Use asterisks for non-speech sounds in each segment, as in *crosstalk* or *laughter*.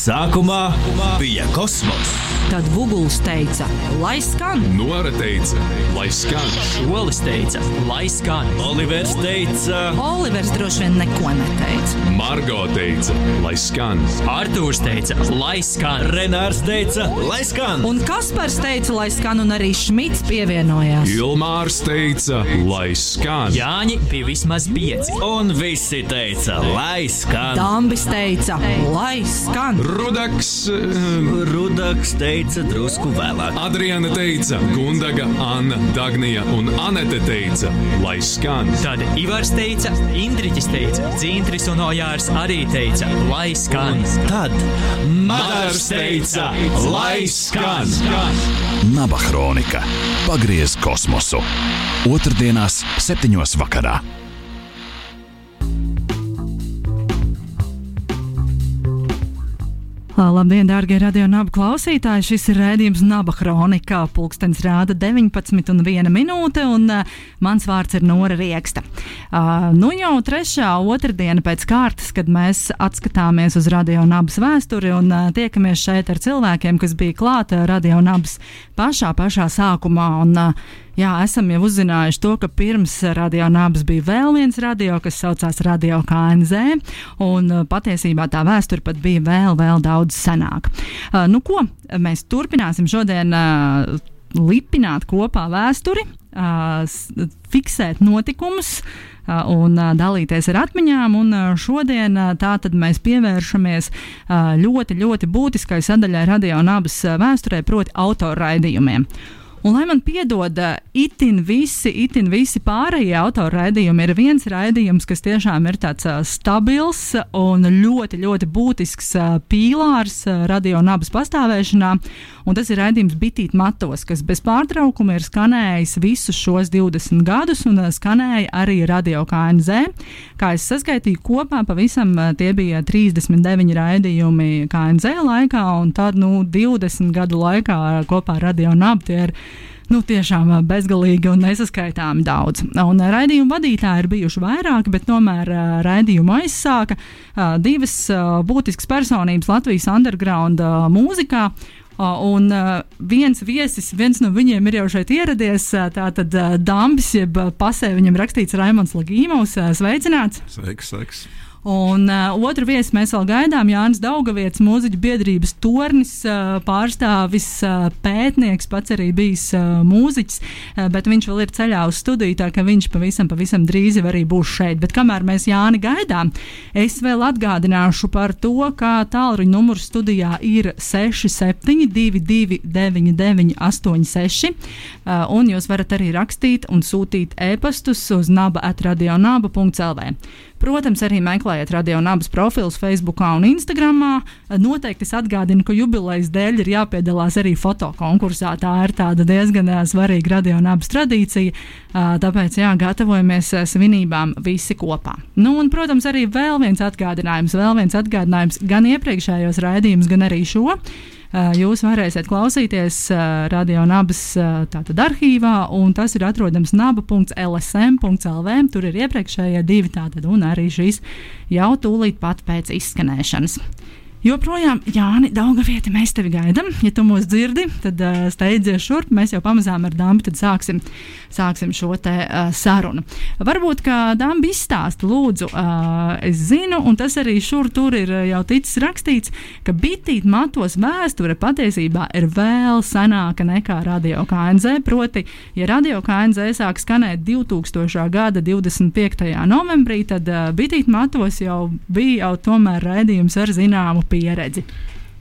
Sākumā bija kosmos. Tad Vuguls teica, lai skan. Nora teica, lai skan. Olis teica, lai skan. Olivers teica, Olivers droši vien neko neteica. Margo teica, lai skan. Artūrs teica, lai skan. Renārs teica, lai skan. Un Kaspars teica, lai skan, un arī Šmits pievienojās. Ilmārs teica, lai skan. Jāņi bija vismaz pieci. Un visi teica, lai skan. Dambis teica, lai skan. Rudaks, eh, Rudaks teica drusku vēlāk. Adriana teica, Gundaga, Anna, Dagnija un Anete teica, lai skan. Tad Ivars teica, Indriķis teica, Dzintris un Ojārs arī teica, lai skan. Tad Madars teica, lai skan. Naba Hronika. Pagriez kosmosu. Otrdienās, septiņos vakarā. Labdien, dārgie radio nabu klausītāji! Šis ir rādījums Naba Hronikā. Pulkstenis rāda 19 un 1 minūte, un uh, mans vārds ir Nora Rieksta. Uh, nu jau trešā otrdiena pēc kārtas, kad mēs atskatāmies uz radio nabas vēsturi un uh, tiekamies šeit ar cilvēkiem, kas bija klāta radio nabas pašā, pašā sākumā. Un, Jā, esam jau uzzinājuši to, ka pirms radio nabas bija vēl viens radio, kas saucās Radio KNZ, un patiesībā tā vēsture pat bija vēl, vēl daudz senāka. Nu, ko mēs turpināsim šodien lipināt kopā vēsturi, uh, fiksēt notikumus. uh, Un dalīties ar atmiņām. Un, šodien tātad mēs pievēršamies ļoti, ļoti būtiskai sadaļai radio nabas uh, vēsturē, proti, autorraidījumiem. Un, lai man piedod, itin visi, itin visi pārējie autorraidījumi, ir viens raidījums, kas tiešām ir tāds stabils un ļoti, ļoti būtisks pīlārs radio nabas pastāvēšanā. Un tas ir raidījums Bitīt Matos, kas bez pārtraukuma ir skanējis visus šos 20 gadus un skanēja arī radio KNZ. Kā es saskaitīju kopā, pavisam tie bija 39 raidījumi KNZ laikā, un tad nu, 20 gadu laikā kopā radio nabu tie ir nu, tiešām bezgalīgi un nesaskaitāmi daudz. Un raidījumu vadītāji ir bijuši vairāki, bet tomēr raidījumu aizsāka divas būtiskas personības Latvijas underground mūzikā. Un viens viesis, viens no viņiem ir jau šeit ieradies. ā, Tātad uh, Dambis, jeb pasē viņam rakstīts Raimons Lagīmovs. Sveicināts! Sveiks, sveiks. Un uh, otru viesi mēs vēl gaidām. Jānis Daugavietis, mūziķu biedrības tornis, uh, pārstāvis, uh, pētnieks, pats arī bijis uh, mūziķis, uh, bet viņš vēl ir ceļā uz studiju, tā ka viņš pavisam, pavisam drīz jau arī būs šeit. Bet kamēr mēs Jāni gaidām, es vēl atgādināšu par to, kā tālruņa numurs studijā ir 6722, 9986, uh, un jūs varat arī rakstīt un sūtīt e-pastus uz naba atradionaba.lv. Protams, arī meklējiet radio nabas profilus Facebook un Instagram. Noteikti es atgādinu, ka jubilejas dēļ ir jāpiedalās arī fotokonkursā. Tā ir diezgan svarīga radio nabas tradīcija. Tāpēc, jā, gatavojamies svinībām visi kopā. Nu, un, protams, arī vēl viens atgādinājums, vēl viens atgādinājums gan iepriekšējos raidījumus, gan arī šo. Uh, Jūs varēsiet klausīties uh, radio nabas uh, tātad arhīvā, un tas ir atrodams naba.lsm.lv. Tur ir iepriekšējie divi tātad, un arī šīs jau tūlīt pat pēc izskanēšanas. Joprojām, Jāni, Daugavieti, mēs tevi gaidām. Ja tu mūs dzirdi, tad uh, steidzies šurp. Mēs jau pamazām ar Dāmbu sāksim, sāksim šo te uh, sarunu. Varbūt, kā Dāmba izstāsta, lūdzu, uh, es zinu, un tas arī šur tur ir jau ticis rakstīts, ka bitīt matos vēsture patiesībā ir vēl senāka nekā radio KNZ. Proti, ja radio KNZ sāk skanēt 2000. gada 25. novembrī, tad uh, bitīt matos jau bija jau tomēr raidījums ar zināmu pieredzi.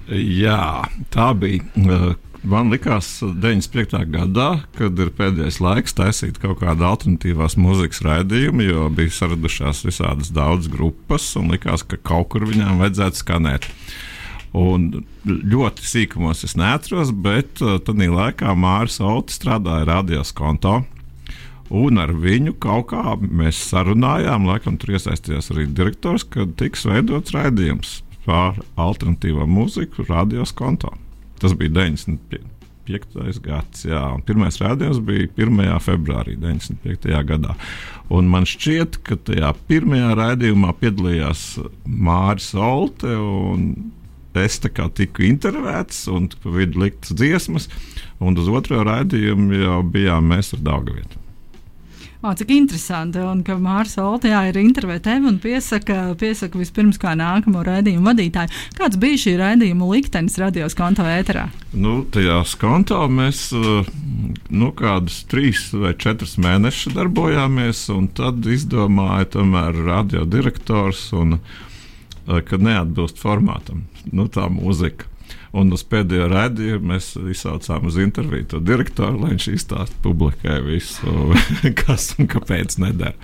Jā, tā bija. uh, Man likās, 95. gadā, kad ir pēdējais laiks taisīt kaut kādu alternatīvās mūzikas raidījumu, jo bija saradušās visādas daudzas grupas, un likās, ka kaut kur viņām vajadzētu skanēt. Un ļoti sīkumos es neatceros, bet uh, tad laikā Mārcis Kalniņš strādāja radios konto. Un ar viņu kaut kā mēs sarunājām, laikam tur iesaistījās arī direktors, kad tiks veidots raidījums par alternatīvo mūziku radios konto. Tas bija 95. gads, jā, un pirmais rādījums bija 1. februārī 95. gadā. Un man šķiet, ka tajā pirmajā raidījumā piedalījās Mārcis Olte un es tā kā tiku intervētas un pa vidu liktas dziesmas, un uz otro raidījumu jau bijām mēs ar Daugavietu. O, cik interesanti, un ka Mārcis Kalniņš ir intervijā tevi un piesaka, piesaka vispirms kā nākamo raidījumu vadītāju. Kāds bija šī raidījuma liktenis radios konto ēterā? Nu, tajā skonto mēs nu, kādus trīs vai četrus mēnešus darbojāmies, un tad izdomāja tomēr radiodirektors, un, uh, ka neatbilst formātam nu, tā mūzika. Un uz pēdējo raidījumu mēs izsaucām uz interviju to direktoru, lai viņš izstāsta publikai visu, *laughs* kas un kāpēc nedara.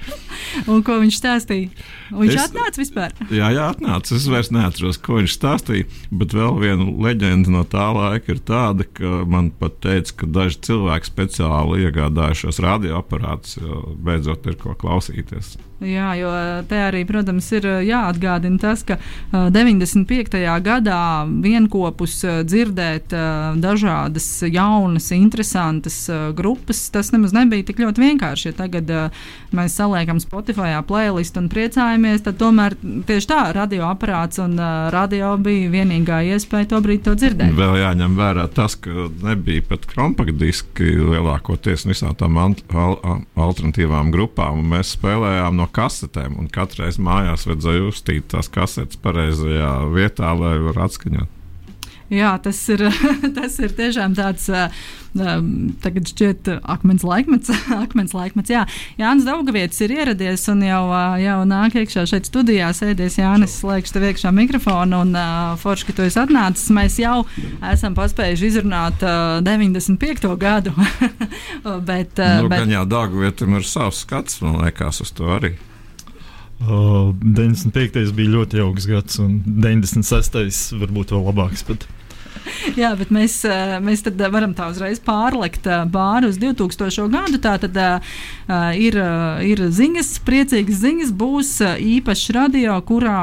Un ko viņš stāstīja? Viņš Es- atnāca vispār. Jā, jā, atnāca. Es vairs neatceros, ko viņš stāstīja. Bet vēl viena leģenda no tā laika ir tāda, ka man pat teica, ka daži cilvēki speciāli iegādājušos radioaparātus, jo beidzot ir ko klausīties. Jā, jo te arī, protams, ir uh, jāatgādina tas, ka uh, 95. gadā vienopus uh, dzirdēt dažādas jaunas, interesantas grupas, tas nemaz nebija tik ļoti vienkārši. Ja tagad mēs saliekam Spotify playlistu un priecājamies, tad tomēr tieši tā radioaparāts un radio bija vienīgā iespēja to brīdi to dzirdēt. Vēl jāņem vērā tas, ka nebija pat kompaktdiski lielākoties visām tām al al alternatīvām grupām. Mēs spēlējām no kasetēm, un katru reizi mājās vajadzēja uzstīt tās kasetes pareizajā vietā, lai varētu atskaņot. Jā, tas ir, *laughs* tas ir tiešām tāds. uh, Um, tagad šķiet, uh, akmens laikmets. *laughs* akmens laikmets jā, Jānis Daugavietis ir ieradies un jau, uh, jau nāk iekšā šeit studijā. Sēdies Jānis, slēgš tev iekšā mikrofonu un forši, ka tu esi atnācis. Mēs jau esam paspējuši izrunāt uh, 95. gadu. *laughs* bet, Nu, bet, gan jau Dāngvietam ir savs skats, man liekas, uz to arī. Uh, 95. bija ļoti jauks gads, un 96. varbūt vēl labāks. Bet... *laughs* Jā, bet mēs, mēs tad varam tā uzreiz pārlekt pāri uz 2000. gadu. Tā tad ir, ir ziņas, priecīgas ziņas. Būs īpašs radio, kurā,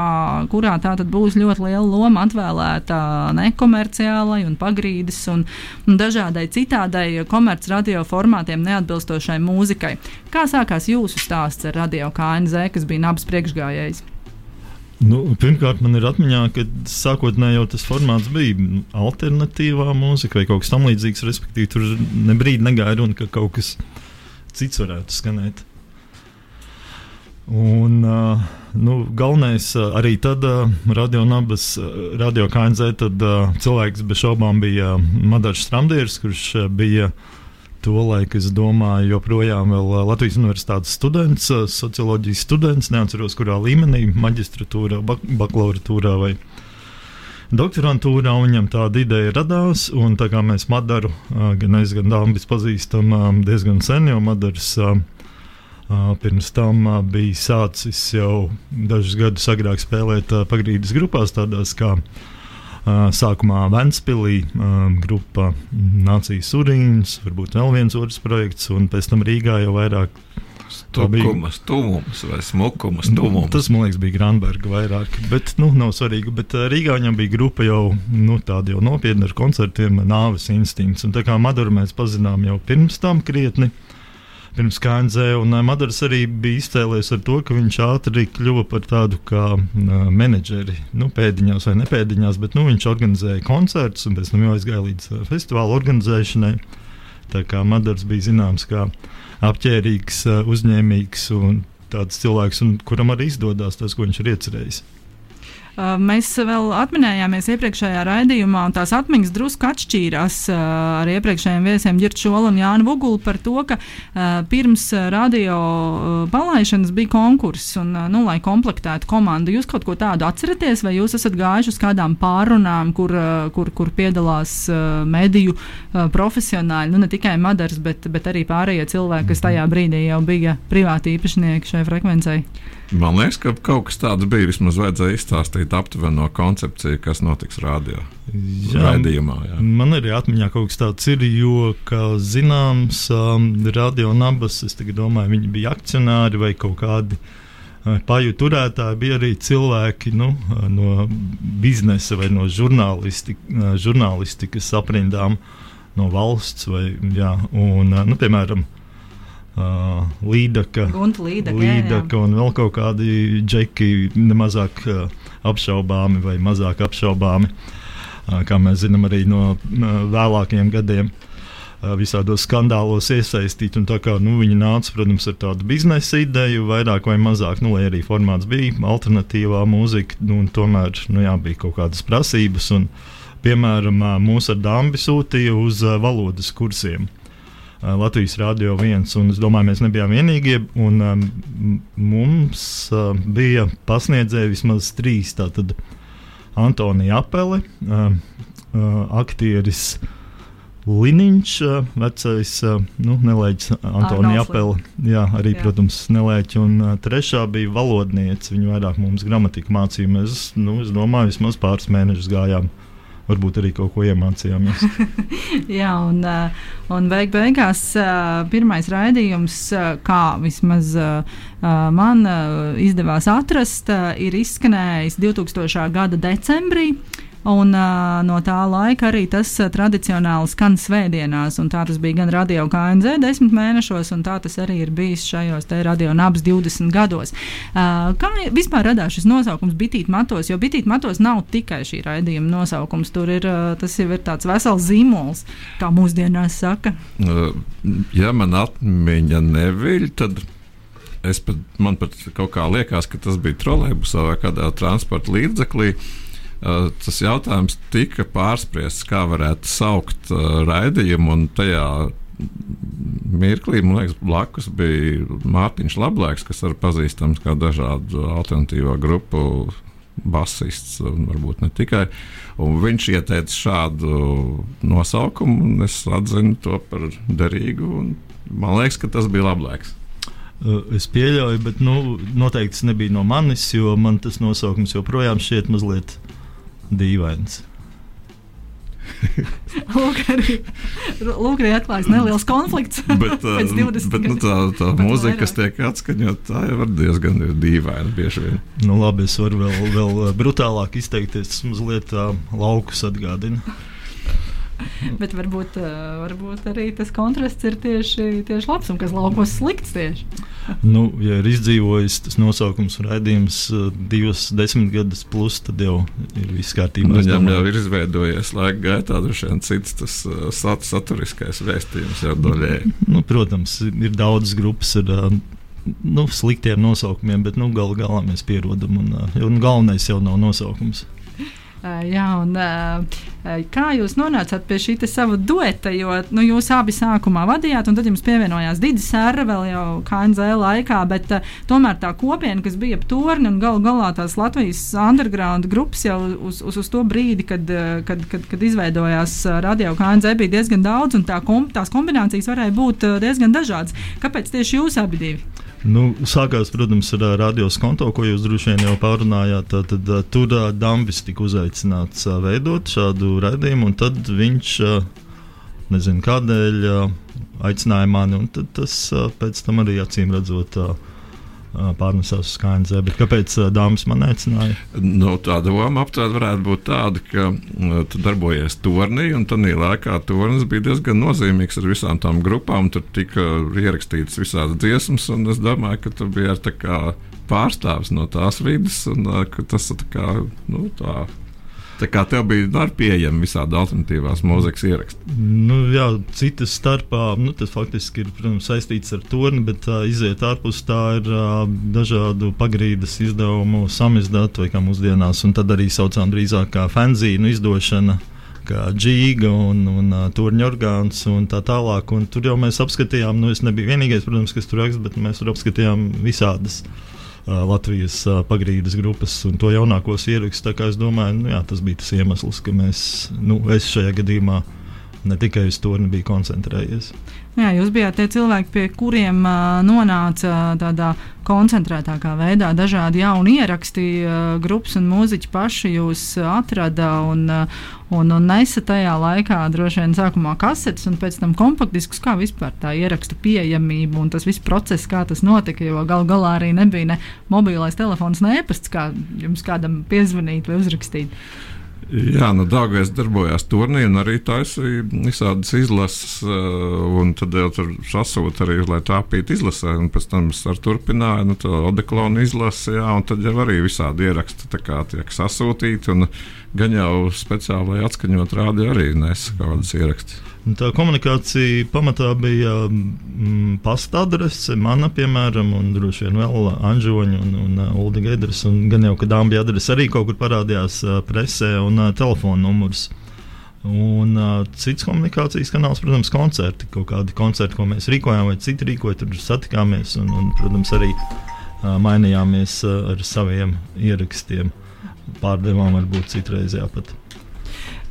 kurā tā tad būs ļoti liela loma atvēlēta nekomerciālai un pagrīdes un, un dažādai citādai komercradio formātiem neatbilstošai mūzikai. Kā sākās jūsu stāsts ar radio KNZ, kas bija nabas priekšgājējs? Nu, pirmkārt, man ir atmiņā, ka sākotnēji jau tas formāts bija nu, alternatīvā mūzika vai kaut kas tamlīdzīgs. Respektīvi, tur ne brīdi negāja runa, ka kaut kas cits varētu skanēt. Un, uh, nu, galvenais uh, arī tad, uh, radio nabas, uh, radio KNZ, tad uh, cilvēks bez šaubām bija uh, Madars Stramdieris, kurš uh, bija tolaik, es domāju, joprojām vēl uh, Latvijas universitātes students, uh, socioloģijas students, neatceros, kurā līmenī, maģistratūrā, bak bakalauratūrā vai doktorantūrā. un Viņam tāda ideja radās, un tā kā mēs Madaru, uh, gan es, gan Dāmas pazīstam diezgan sen, jo Madars pirms tam bija sācis jau dažus gadus agrāk spēlēt pagrīdes grupās, tādās kā sākumā Vēnspīlī uh, grupa Nācijas Urīns, varbūt vēl viens otrs projekts, un pēc tam Rīgā jau vairāk. Tukums, tumums vai smukums, tumums. Tas, man liekas, bija Granberga vairāk, bet, nu, nav svarīgi. Bet uh, Rīgā viņam bija grupa jau, nu, tāda jau nopietna ar koncertiem, nāves instinkts. Un tā kā Maduru mēs pazinām jau pirms tam krietni. Pirms KNZ, un uh, Madars arī bija izcēlies ar to, ka viņš ātri kļuva par tādu kā uh, menedžeri. Nu, pēdiņās vai nepēdiņās, bet nu, viņš organizēja koncertus un pēc tam jau aizgāja līdz uh, festivāla organizēšanai. Tā kā Madars bija zināms kā apģērbīgs, uzņēmīgs un tāds cilvēks, un kuram arī izdodas tas, ko viņš ir iecerējis. Mēs vēl atminējāmies iepriekšējā raidījumā, un tās atmiņas drusku atšķīrās ar iepriekšējiem viesiem Girču Šolu un Jānu Vugulu par to, ka pirms radio palaišanas bija konkurss, un, nu, lai komplektētu komandu. Jūs kaut ko tādu atceraties, vai jūs esat gājuši uz kādām pārunām, kur, kur, kur piedalās mediju profesionāļi, nu, ne tikai Madars, bet, bet arī pārējie cilvēki, kas tajā brīdī jau bija privāti īpašnieki šai frekvencei? Man liekas, ka kaut kas tāds bija. Vismaz vajadzēja izstāstīt aptuveni no koncepcijas, kas notiks radio raidījumā. Jā. Man arī atmiņā kaut kas tāds ir, jo, kā zināms, um, radio nabas, es domāju, viņi bija akcionāri vai kaut kādi. uh, Paju turētāji bija arī cilvēki nu, uh, no biznesa vai no žurnālisti, uh, žurnālistikas aprindām, no valsts. Vai, jā, un, nu, piemēram, uh, Līdaka, Gunta Līdaka, jā, jā. Līdaka un vēl kaut kādi džeki, nemazāk uh, apšaubāmi vai mazāk apšaubāmi. uh, kā mēs zinām arī no uh, vēlākajiem gadiem. Uh, visādos skandālos iesaistīti. Kā, nu, viņi nāca, protams, ar tādu biznesa ideju, vairāk vai mazāk, nu, arī formāts bija alternatīvā mūzika, nu, tomēr nu, jā, bija kaut kādas prasības. Un, piemēram, uh, mūsu ar Dāmbi sūtīja uz valodas kursiem. Uh, Latvijas Rādio 1. Un es domāju, mēs nebijām vienīgie. Un, um, mums uh, bija pasniedzēji vismaz trīs. Tātad Antonija Apele, uh, uh, aktieris Liniņš, uh, vecais uh, nu, nelēģis Antonija Apele. Jā, arī, jā. protams, nelēģis. Un uh, trešā bija valodniece. Viņa vairāk mums gramatiku mācīja. Mēs, nu, es domāju, vismaz pāris mēnešus gājām. Varbūt arī kaut ko iemācījāmies. *laughs* Jā, un, uh, un beig beigās uh, pirmais raidījums, uh, kā vismaz man izdevās atrast, ir izskanējis 2000. gada decembrī. Un uh, no tā laika arī tas uh, tradicionāli skan svētdienās, un tā tas bija gan radio KNZ desmit mēnešos, un tā tas arī ir bijis šajos te radio nabas 20 gados. Uh, kā vispār radās šis nosaukums Bitīt matos, jo Bitīt matos nav tikai šī raidījuma nosaukums, tur ir, uh, tas jau ir tāds vesels zīmols, kā mūsdienās saka. Uh, Ja man atmiņa neviļ, tad es pat, man pat kaut kā liekas, ka tas bija trolēļbusā vai kādā transporta līdzeklī. Uh, tas jautājums tika pārspriests, kā varētu saukt uh, raidījumu, un tajā mirklī, man liekas, blakus bija Mārtiņš Lablēks, kas ir pazīstams kā dažādu alternatīvo grupu basists, un varbūt ne tikai. Un viņš ieteica šādu nosaukumu, un es atzinu to par derīgu. Man liekas, ka tas bija Lablēks. Uh, Es pieļauju, bet nu, noteikti tas nebija no manis, jo man tas nosaukums joprojām šķiet mazliet dīvains. *laughs* Lūk, arī, arī atklājas neliels konflikts. *laughs* Bet, *laughs* 20 bet nu, tā, tā Pat mūzika, kas vairāk. tiek atskaņota, tā jau ir diezgan ir dīvaina bieži vien. Nu, labi, es varu vēl, vēl uh, brutālāk izteikties. Tas mazliet uh, laukus atgādina. *laughs* Bet varbūt, uh, varbūt arī tas kontrasts ir tieši, tieši labs un kas laukos slikts tieši. *laughs* Nu, ja ir izdzīvojis tas nosaukums raidījums uh, divas desmitgades plus, tad jau ir viss kārtībā. Viņam jau ir izveidojies laika gaitā droši vien cits tas uh, sat, saturiskais vēstījums jau daļēji. *laughs* Nu, protams, ir daudzas grupas ar nu, sliktiem nosaukumiem, bet nu, galu galā mēs pierodam. Un, un galvenais jau nav nosaukums. Jā, un kā jūs nonācāt pie šī sava dueta? Jo nu, jūs abi sākumā vadījāt, un tad jums pievienojās Digis Sēra vēl jau KNZ laikā, bet tomēr tā kopiena, kas bija ap torni un galu galā tās Latvijas underground grupas jau uz, uz, uz to brīdi, kad, kad, kad, kad izveidojās radio KNZ, bija diezgan daudz, un tā kom, tās kombinācijas varēja būt diezgan dažādas. Kāpēc tieši jūs abi divi? Nu, sākās, protams, ar ā, radios konto, ko jūs droši vien jau pārunājāt. Tad, tad tur Dambis tika uzaicināts veidot šādu raidījumu, un tad viņš, nezinu kādēļ, aicināja mani, un tas pēc tam arī acīm redzot. ā, Pārnesās uz KNZ, bet kāpēc dāmas man aicināja? Nu, tā doma aptuveni varētu būt tāda, ka tu darbojies turnī, un tad laikā turnis bija diezgan nozīmīgs ar visām tām grupām. Tur tika ierakstītas visādas dziesmas, un es domāju, ka tu biji ar tā kā pārstāvis no tās vidas, un tas tā kā, nu, tā. Tā kā tev bija nu, pieejama visādi alternatīvās mūzikas ieraksti. Nu, jā, citas starpā nu, tas faktiski ir protams, saistīts ar turni, bet uh, iziet ārpus tā ir uh, dažādu pagrīdes izdevumu samizdāt, vai kā mūsdienās, un tad arī saucām drīzāk kā fanzīnu izdošana. Kā džīga un, un uh, turņa orgāns un tā tālāk. Un tur jau mēs apskatījām, nu, es nebiju vienīgais, protams, kas tur raksta, bet mēs tur apskatījām visādas Latvijas pagrīdes grupas un to jaunākos ierakstus. Es domāju, nu, jā, tas bija tas iemesls, ka mēs, nu, es šajā gadījumā ne tikai uz to nebiju koncentrējies. Jā, jūs bijāt tie cilvēki, pie kuriem uh, nonāca tādā koncentrētākā veidā. Dažādi jauni ieraksti, uh, grupas un mūziķi paši jūs atrada un, uh, un, un nesa tajā laikā droši vien sākumā kasetes un pēc tam kompaktdiskus, kā vispār tā ieraksta pieejamība un tas viss process, kā tas notika, jo gal galā arī nebija ne mobilais telefons, ne e-pasts, kā jums kādam piezvanīt vai uzrakstīt. Jā, nu, Dārgais darbojās turnī un arī taisīja visādas izlases. uh, Un tad jau tur sasūta arī, lai tāpītu izlasē. Un pēc tam es ar turpināju, nu, to odeklonu izlasi, jā, un tad jau arī visādi ieraksti tā kā tiek sasūtīti. Un gan jau speciāli, lai atskaņot rādi arī nes kādas ierakstus. Tā komunikācija pamatā bija mm, pasta adrese, mana, piemēram, un droši vien vēl Anžoņa un, un uh, Ulda Gedras. Un gan jau, ka Dāmbija adrese arī kaut kur parādījās uh, presē un uh, telefona numurs. Un uh, cits komunikācijas kanāls, protams, koncerti. Kaut kādi koncerti, ko mēs rīkojām, vai citi rīkoja, tur satikāmies un, un protams, arī uh, mainījāmies uh, ar saviem ierakstiem. Pārdevām varbūt citreiz jāpat.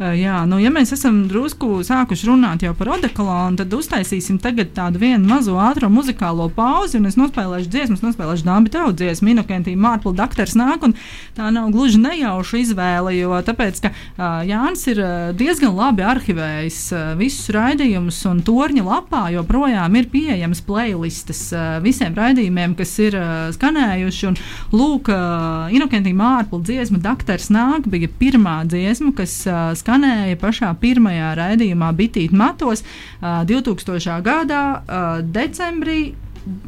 Uh, Jā, nu, ja mēs esam drusku sākuši runāt par odekolonu, tad uztaisīsim tādu vienu mazo ātrā muzikālo pauzi, un es nospēlēšu dziesmu, es nospēlēšu dāmas tautu dziesmu, Minokentī Mārpla Daktars nāk, un tā nav gluži nejauša izvēle, jo tāpēc, ka uh, Jānis ir uh, diezgan labi arhivējis uh, visus raidījumus, un torņa lapā joprojām ir pieejamas playlistes uh, visiem raidījumiem, kas ir uh, skanējuši, un lūk, uh, Inokentī Mārpla dziesma Daktars nāk bija pirmā dziesma, kas uh, skanēja pašā pirmajā raidījumā Bitīt matos uh, 2000. gadā decembrī.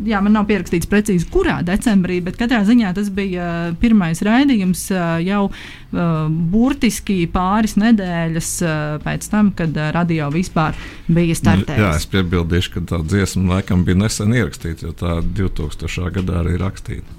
Jā, man nav pierakstīts precīzi, kurā decembrī, bet katrā ziņā tas bija uh, pirmais raidījums uh, jau uh, burtiski pāris nedēļas pēc tam, kad radio vispār bija Nu, startējis. jā, es piebildīšu, ka tā dziesma laikam bija nesen ierakstīta, jo tā 2000. gadā arī rakstīta.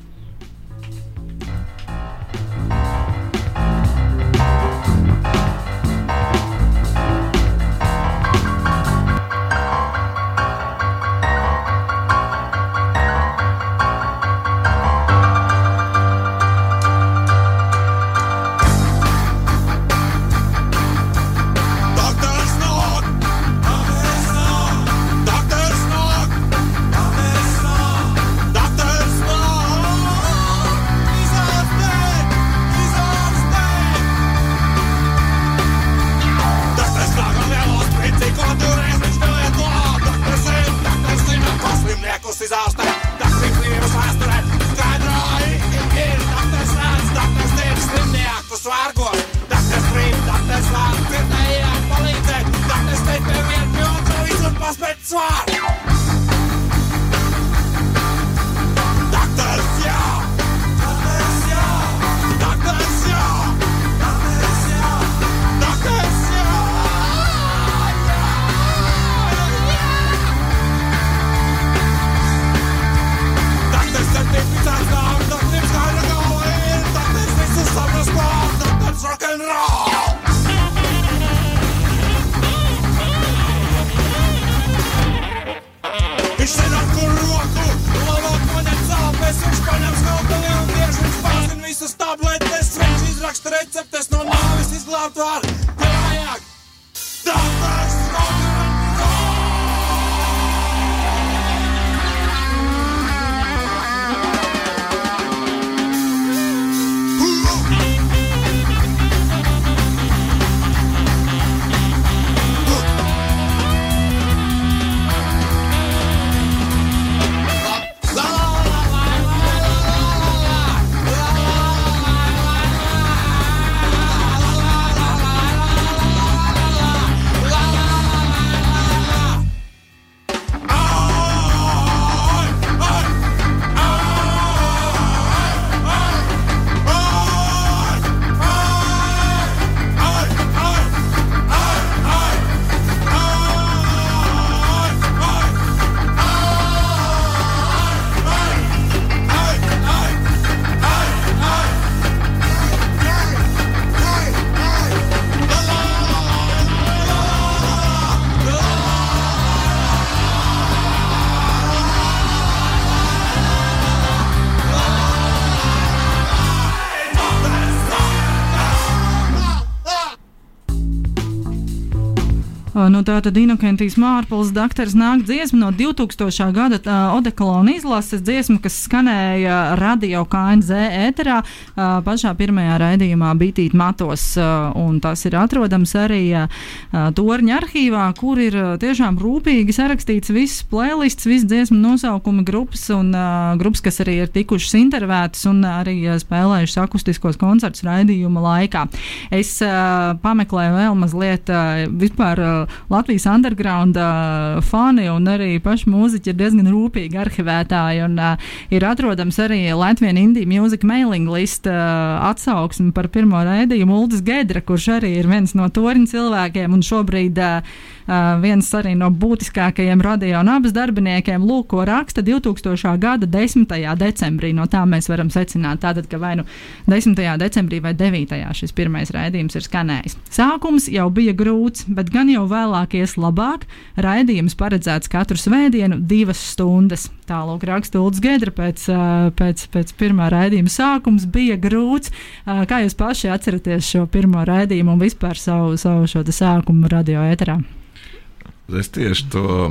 Uh, Nu, tā tad Inokentijas Mārpols doktors nāk dziesma no 2000. gada uh, Odekalona izlases dziesma, kas skanēja radio KNZ ēterā uh, pašā pirmajā raidījumā Bitīt matos, uh, un tas ir atrodams arī uh, Torņa arhīvā, kur ir uh, tiešām rūpīgi sarakstīts viss playlists, viss dziesmu nosaukumi grupas un uh, grupas, kas arī ir tikušas intervētas un arī uh, spēlējušas akustiskos koncertus raidījuma laikā. Es uh, pameklēju vēl mazliet uh, vispār uh, Latvijas underground uh, fani un arī paši mūziķi ir diezgan rūpīgi arhivētāji. Un, uh, ir atrodams arī Latvijas Indiju Music mailing list uh, atsauksme par pirmo raidījumu Uldis Gedra, kurš arī ir viens no torņa cilvēkiem un šobrīd Uh, viens arī no būtiskākajiem radio un abas darbiniekiem, lūk, ko raksta 2000. gada 10. decembrī. No tā mēs varam secināt, tātad, ka vai nu 10. decembrī vai 9. šis pirmais raidījums ir skanējis. Sākums jau bija grūts, bet gan jau vēlāk ies labāk. Raidījums paredzēts katru svētdienu, divas stundas. Tālāk raksta Ulrichs Gedra pēc, pēc, pēc pirmā raidījuma sākums bija grūts. Kā jūs paši atceraties šo pirmo raidījumu un vispār savu, savu šo sākumu radio ēterā? Es tieši to,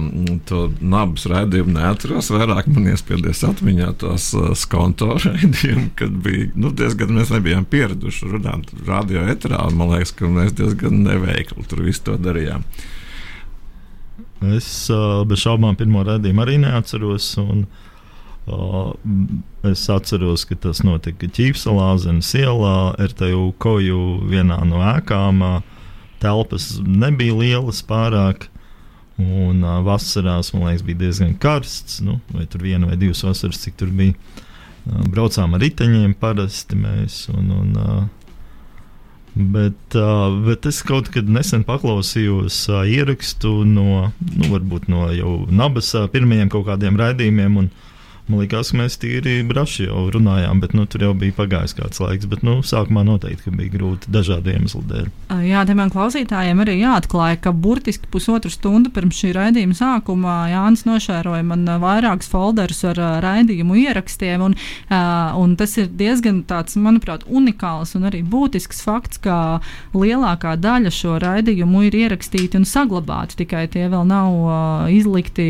to nabas raidījumu neatceros. Vairāk man iespiedies atmiņā tās uh, skonto *laughs* raidījumi, kad bija nu, diezgan mēs nebijām pieraduši runāt radio etrā. Man liekas, ka mēs diezgan neveikli tur visu to darījām. Es uh, bez šaubām pirmo raidījumu arī neatceros. Un, uh, es atceros, ka tas notika Ķīpselā, Zemes ielā, RTU koju vienā no ēkām. Telpas nebija lielas pārāk. Un uh, vasarās, man liekas, bija diezgan karsts. Nu, vai tur viena vai divas vasaras, cik tur bija. Uh, braucām ar riteņiem parasti mēs. Un, un, uh, bet, uh, bet es kaut kad nesen paklausījos uh, ierakstu no, nu, varbūt no jau nabas uh, pirmajiem kaut kādiem raidījumiem. Un, Man liekas, ka mēs tīri braši jau runājām, bet nu, tur jau bija pagājis kāds laiks. Bet nu, sākumā noteikti bija grūti dažādu iemeslu dēļ. Jā, man klausītājiem arī jāatklāja, ka burtiski pusotru stundu pirms šī raidījuma sākuma Jānis nošēroja man vairākus folderus ar raidījumu ierakstiem. Un, un tas ir diezgan tāds, manuprāt, unikāls un arī būtisks fakts, ka lielākā daļa šo raidījumu ir ierakstīti un saglabāti. Tikai tie vēl nav izlikti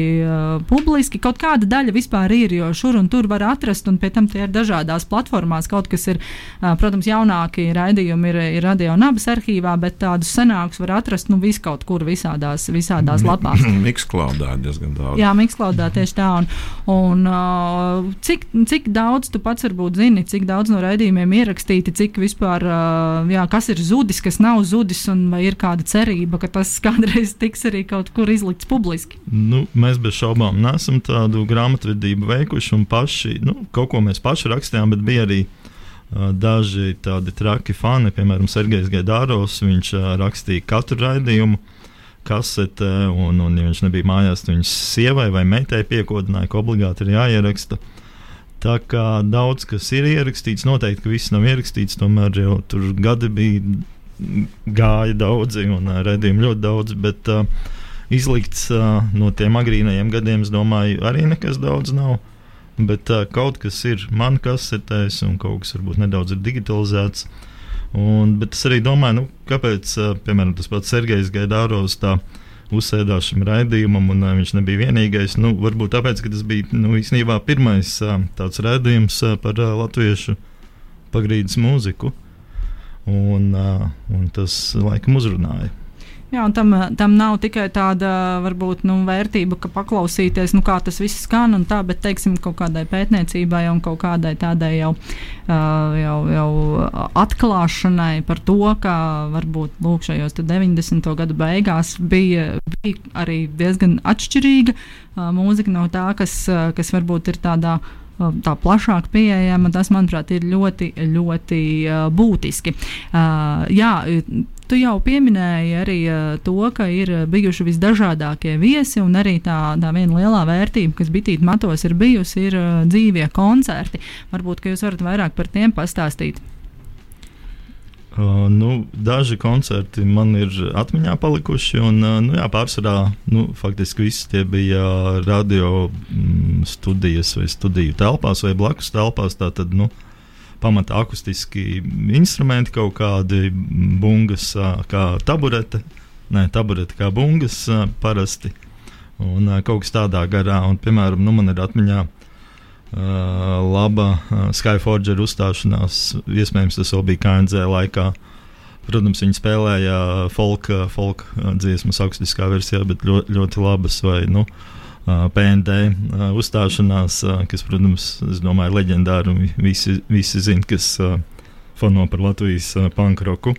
publiski. Kaut kāda daļa vispār ir jo šur un tur var atrast, un pēc tam tie ir dažādās platformās. Kaut kas ir, protams, jaunākie raidījumi ir, ir radio un abas arhīvā, bet tādus senākus var atrast nu, vis kaut kur visādās, visādās lapās. *clears throat* Miksklaudā diezgan daudz. Jā, Miksklaudā tieši tā. Un, un cik, cik daudz tu pats varbūt zini, cik daudz no raidījumiem ierakstīti, cik vispār, jā, kas ir zudis, kas nav zudis, un vai ir kāda cerība, ka tas *laughs* kādreiz tiks arī kaut kur izlikts publiski? Nu, mēs bez šaubām nesam tādu grāmatvedību veikuši veikuši un paši, nu, kaut ko mēs paši rakstījām, bet bija arī uh, daži tādi traki fani, piemēram, Sergejs Gaidāros. Viņš uh, rakstīja katru raidījumu kasetē, un, un ja viņš nebija mājās, tad viņš sievai vai meitai piekodināja, ka obligāti ir jāieraksta. Tā kā daudz kas ir ierakstīts, noteikti, viss nav ierakstīts, tomēr jau tur gadi bija gāja daudzi un uh, redzējumi ļoti daudz. Bet, uh, Izlikts uh, no tiem agrīnajiem gadiem, es domāju, arī nekas daudz nav. Bet uh, kaut kas ir man kasetēs, un kaut kas varbūt nedaudz ir digitalizēts. Un, bet es arī domāju, nu, kāpēc, uh, piemēram, tas pats Sergejs Gaidāros tā uzsēdās šim raidījumam, un uh, viņš nebija vienīgais. Nu, varbūt tāpēc, ka tas bija nu, īstenībā pirmais uh, tāds raidījums uh, par uh, latviešu pagrīdes mūziku. Un, uh, un tas laikam uzrunāja. Jā, un tam, tam nav tikai tāda varbūt, nu, vērtība, ka paklausīties, nu, kā tas viss skan, tā, bet teiksim, kaut kādai pētniecībai un kaut kādai tādai jau, uh, jau, jau atklāšanai par to, ka varbūt lūk, šajos 90. gadu beigās bija, bija arī diezgan atšķirīga uh, mūzika no tā, kas, kas varbūt ir tādā tā plašāk pieejama, tas, manuprāt, ir ļoti, ļoti uh, būtiski. Uh, jā, Tu jau pieminēji arī uh, to, ka ir bijuši visdažādākie viesi, un arī tā, tā viena lielā vērtība, kas bitīt matos ir bijusi, ir uh, dzīvie koncerti. Varbūt jūs varat vairāk par tiem pastāstīt. Uh, nu, daži koncerti man ir atmiņā palikuši, un uh, nu, jā, pārsvarā nu, faktiski visi tie bija radio mm, studijas vai studiju telpās vai blakus telpās. Tātad, nu, pamatā akustiski instrumenti, kaut kādi bungas, kā taburete, Nē, tabureti kā bungas parasti. Un kaut kas tādā garā. Un, piemēram, nu, man ir atmiņā uh, laba uh, Skyforger uzstāšanās. Iespējams, tas vēl bija KNZ laikā. Protams, viņi spēlēja folka uh, dziesmas akustiskā versijā, bet ļoti, ļoti labas. Vai, nu, uh, PND uzstāšanās, kas, protams, ir leģendāra visi, visi zina, kas fano par Latvijas pankroku.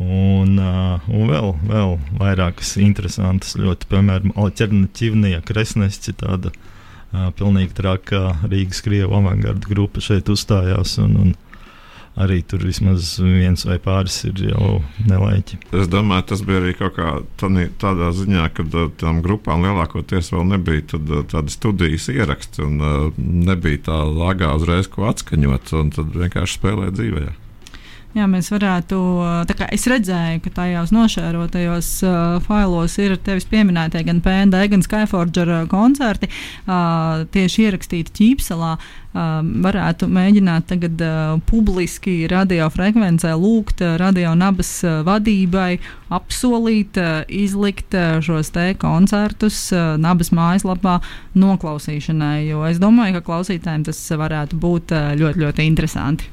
Un, un vēl, vēl vairākas interesantas, ļoti, piemēram, alternatīvnie kresnesi, tāda pilnīgi traka Rīgas krievu avangarda grupa šeit uzstājās. Un, un arī tur vismaz viens vai pāris ir jau nelaiķi. Es domāju, tas bija arī kaut kā tādā, tādā ziņā, ka uh, tam grupām lielākoties vēl nebija tad, uh, tāda studijas ieraksts un uh, nebija tā lagā uzreiz ko atskaņot, un tad vienkārši spēlēja dzīvē. Jā, mēs varētu. Es redzēju, ka tajos nošērotajos uh, failos ir tevis pieminētie gan PND, gan Skyforger uh, koncerti, uh, tieši ierakstīti ķīpselā. Uh, varētu mēģināt tagad uh, publiski radiofrekvencē lūgt uh, radio nabas uh, vadībai apsolīt, uh, izlikt uh, šos te koncertus uh, nabas mājaslapā noklausīšanai, jo es domāju, ka klausītājiem tas varētu būt uh, ļoti, ļoti interesanti.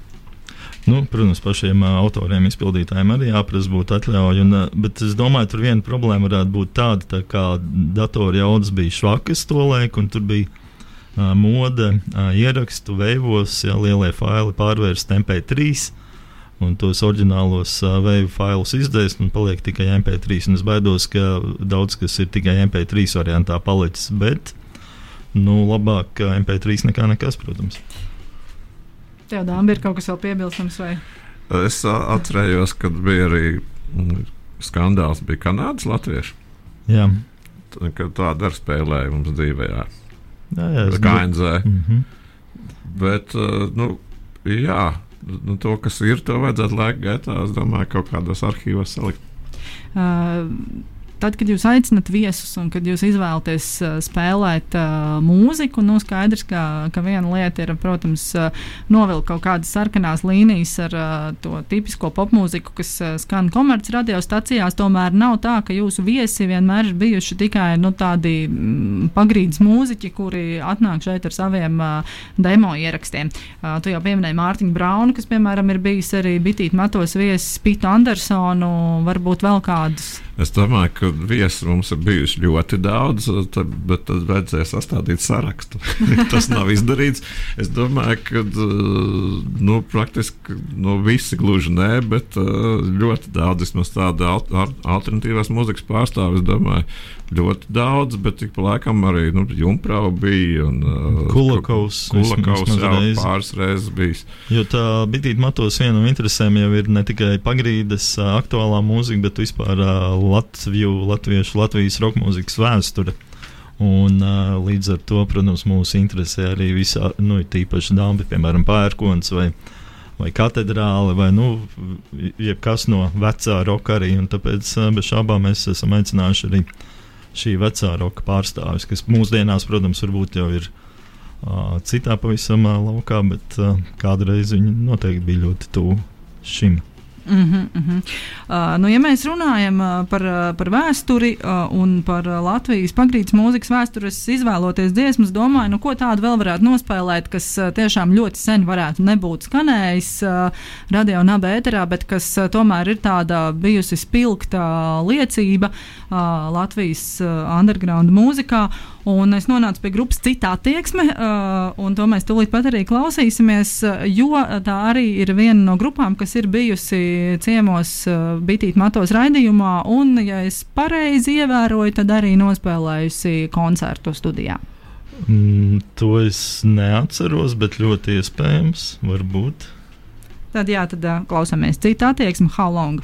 Nu, protams, pašiem autoriem, izpildītājiem arī jāprasa būt atļauja. Un, bet es domāju, tur viena problēma varētu būt tāda, tā kā datoru jaudas bija švakas to laiku, un tur bija uh, mode uh, ierakstu veivos, ja lielie faili pārvērst MP3. Un tos oriģinālos uh, veidu failus izdēst, un paliek tikai MP3. Un es baidos, ka daudz kas ir tikai MP3 variantā palicis. Bet, nu, labāk MP3 nekā nekas, protams. Tev, Dāmbi, ir kaut kas vēl piebilstams? Vai? Es atcerējos, kad bija arī mm, skandāls, bija Kanādas latvieši. Jā. Kad tāda arī spēlēja mums dzīvē. Jā, jā, KNZ. Mm -hmm. Bet, nu, jā, nu, to, kas ir, to vajadzētu laika gaitā, es domāju, kaut kādos arhīvos salikt. Uh, tad, kad jūs aicinat viesus un kad jūs izvēlaties uh, spēlēt uh, mūziku, nu skaidrs, ka, ka viena lieta ir, protams, uh, novilkt kaut kādas sarkanās līnijas ar uh, to tipisko popmūziku, kas uh, skan komerces radiostacijās. Tomēr nav tā, ka jūsu viesi vienmēr ir bijuši tikai nu, tādi mm, pagrīdes mūziķi, kuri atnāk šeit ar saviem uh, demo ierakstiem. Uh, tu jau pieminēji Mārtiņu Braunu, kas, piemēram, ir bijis arī Bitīt Matos viesis, Pitu Andersonu, varbūt vēl kādus. Es domāju, ka viesu mums ir bijuši ļoti daudz, tad, bet tad vajadzēja sastādīt sarakstu. *laughs* Tas nav izdarīts. Es domāju, ka nu, praktiski nu, visi gluži nē, bet ļoti daudz vismaz tādu alternatīvās mūzikas pārstāvju. Es domāju, ļoti daudz, bet tik pa laikam arī nu, Junkrau bija un Kulakovs. Kulakovs jau reizi. pāris reizes bijis. Jo tā bitīt matos viena no interesēm jau ir ne tikai pagrīdes aktuālā mūzika, bet vispār Latviju, latviešu, Latvijas roka mūzikas vēsture. Un, uh, līdz ar to, protams, mūs interesē arī visā, nu, tīpaši dāmas, piemēram, pērkons vai, vai katedrāle, vai nu, jebkas no vecā roka arī. Tāpēc uh, bez šābām mēs esam aicinājuši arī šī vecā roka pārstāvis, kas mūsdienās, protams, varbūt jau ir uh, citā pavisam uh, laukā, bet uh, kādreiz viņi noteikti bija ļoti tuvu šim. Mm -hmm, mm -hmm. Uh, nu, ja mēs runājam uh, par, uh, par vēsturi uh, un par uh, Latvijas pagrīdes mūzikas vēsturi, es izvēloties dziesmas, domāju, nu, ko tādu vēl varētu nospēlēt, kas uh, tiešām ļoti sen varētu nebūt skanējis uh, radio un abē ēterā, bet kas uh, tomēr ir tāda bijusi spilgta liecība uh, Latvijas uh, underground mūzikā. Un es nonācu pie grupas citā attieksme, uh, un to mēs tūlīt pat arī klausīsimies, uh, jo tā arī ir viena no grupām, kas ir bijusi ciemos uh, Bitīt Matos raidījumā, un, ja es pareizi ievēroju, tad arī nospēlējusi koncertu studijā. Mm, to es neatceros, bet ļoti iespējams, varbūt. Tad jā, tad uh, klausāmies citu attieksmi, how long.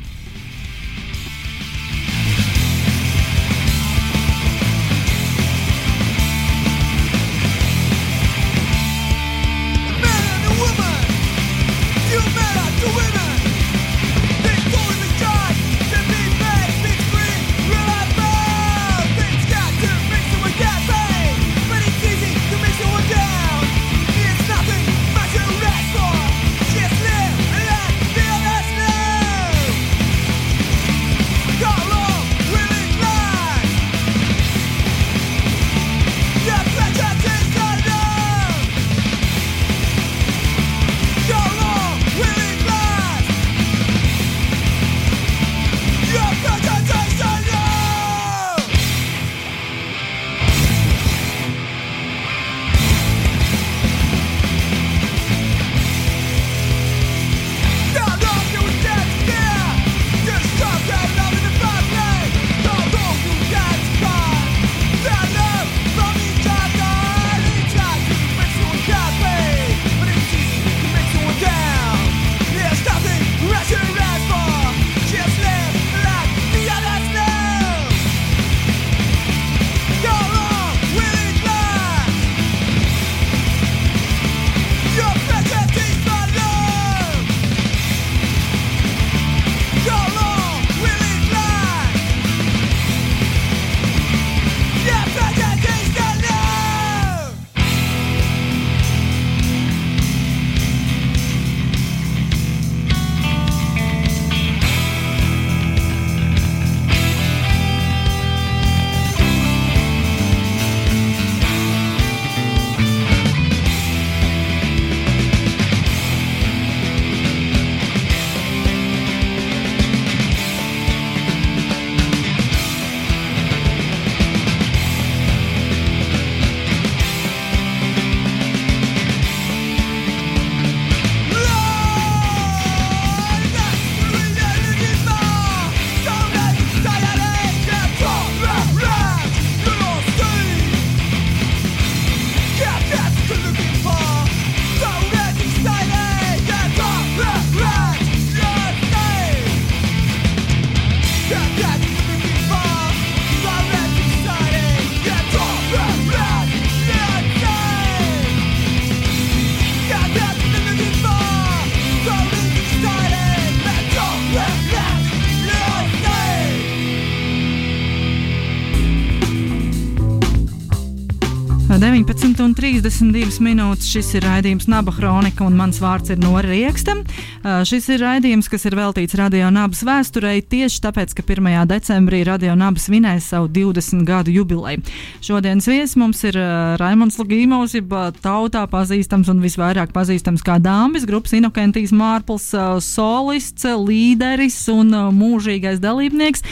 19,32 minūtes. Šis ir raidījums Naba Kronika, un mans vārds ir Nora Rieksta. Uh, šis ir raidījums, kas ir veltīts Radio Nabas vēsturei tieši tāpēc, ka 1. decembrī Radio Nabas vinēja savu 20 gadu jubileju. Šodienas viesis mums ir Raimons Lugīmovs, jeb tautā pazīstams un visvairāk pazīstams kā Dāmbis, grupas Inokentijas Mārpls, solists, līderis un mūžīgais dalībnieks.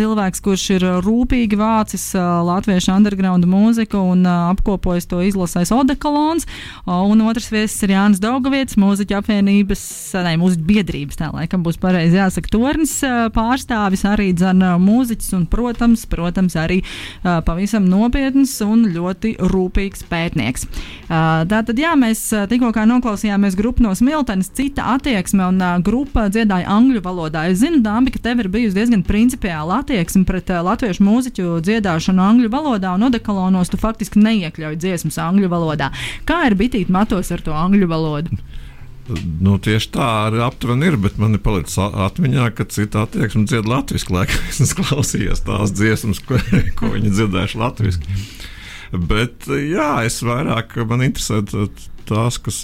Cilvēks, kurš ir rūpīgi vācis latviešu underground mūziku un apkopojis to izlasēs Odekalons. Un otrs viesis ir Jānis Daugavietis, mūziķa apvienības, ne, mūziķa biedrības, tā laikam būs pareizi jāsaka, tornis pārstāvis, arī dzana mūziķis un, protams, protams, arī pavisam nopietns un ļoti rūpīgs pētnieks. Tātad, jā, mēs tikko noklausījāmies grupu no Smiltenes, cita attieksme un grupa dziedāja angļu valodā. Es zinu, Dāmbi, ka tev ir bijusi diezgan principiāla attieksme pret latviešu mūziķu dziedāšanu angļu valodā un Odekalonos tu faktiski neiekļauj dziesmas angļu valodā. Kā ir bitīt matos ar to angļu valodu? Nu, tieši tā arī aptuveni ir, bet man ir palicis atmiņā, ka cita attieksme dzied latviešu, laikam *laughs* es klausījos tās dziesmas, ko, ko viņi dzirdējuši latviešu. Bet jā, es vairāk man interesē tās, kas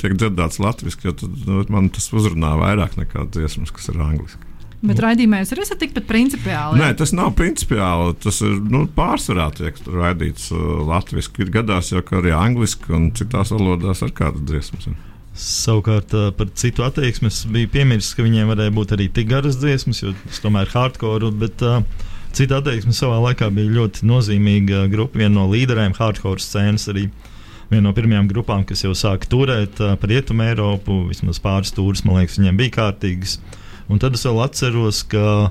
tiek dzirdētas latviešu, jo tad, nu, man tas uzrunā vairāk nekā dziesmas, kas ir angliski. Bet raidījumā jūs arī esat tikpat principiāli. Nē, tas nav principiāli. Tas ir nu, pārsvarā tiek raidīts uh, latviešu. Gadās jau arī angliski un citās valodās ar kādas dziesmas. Savukārt uh, par citu attieksmi es biju piemirsis, ka viņiem varēja būt arī tik garas dziesmas, jo tas tomēr ir hardcore. Bet, uh, Cita attieksme savā laikā bija ļoti nozīmīga grupa, viena no līderiem hardcore scēnas. Arī viena no pirmajām grupām, kas jau sāka turēt uh, par rietumu Eiropu, vismaz pāris stūris, man liekas, viņiem bija kārtīgas. Uh, Un tad es vēl atceros, ka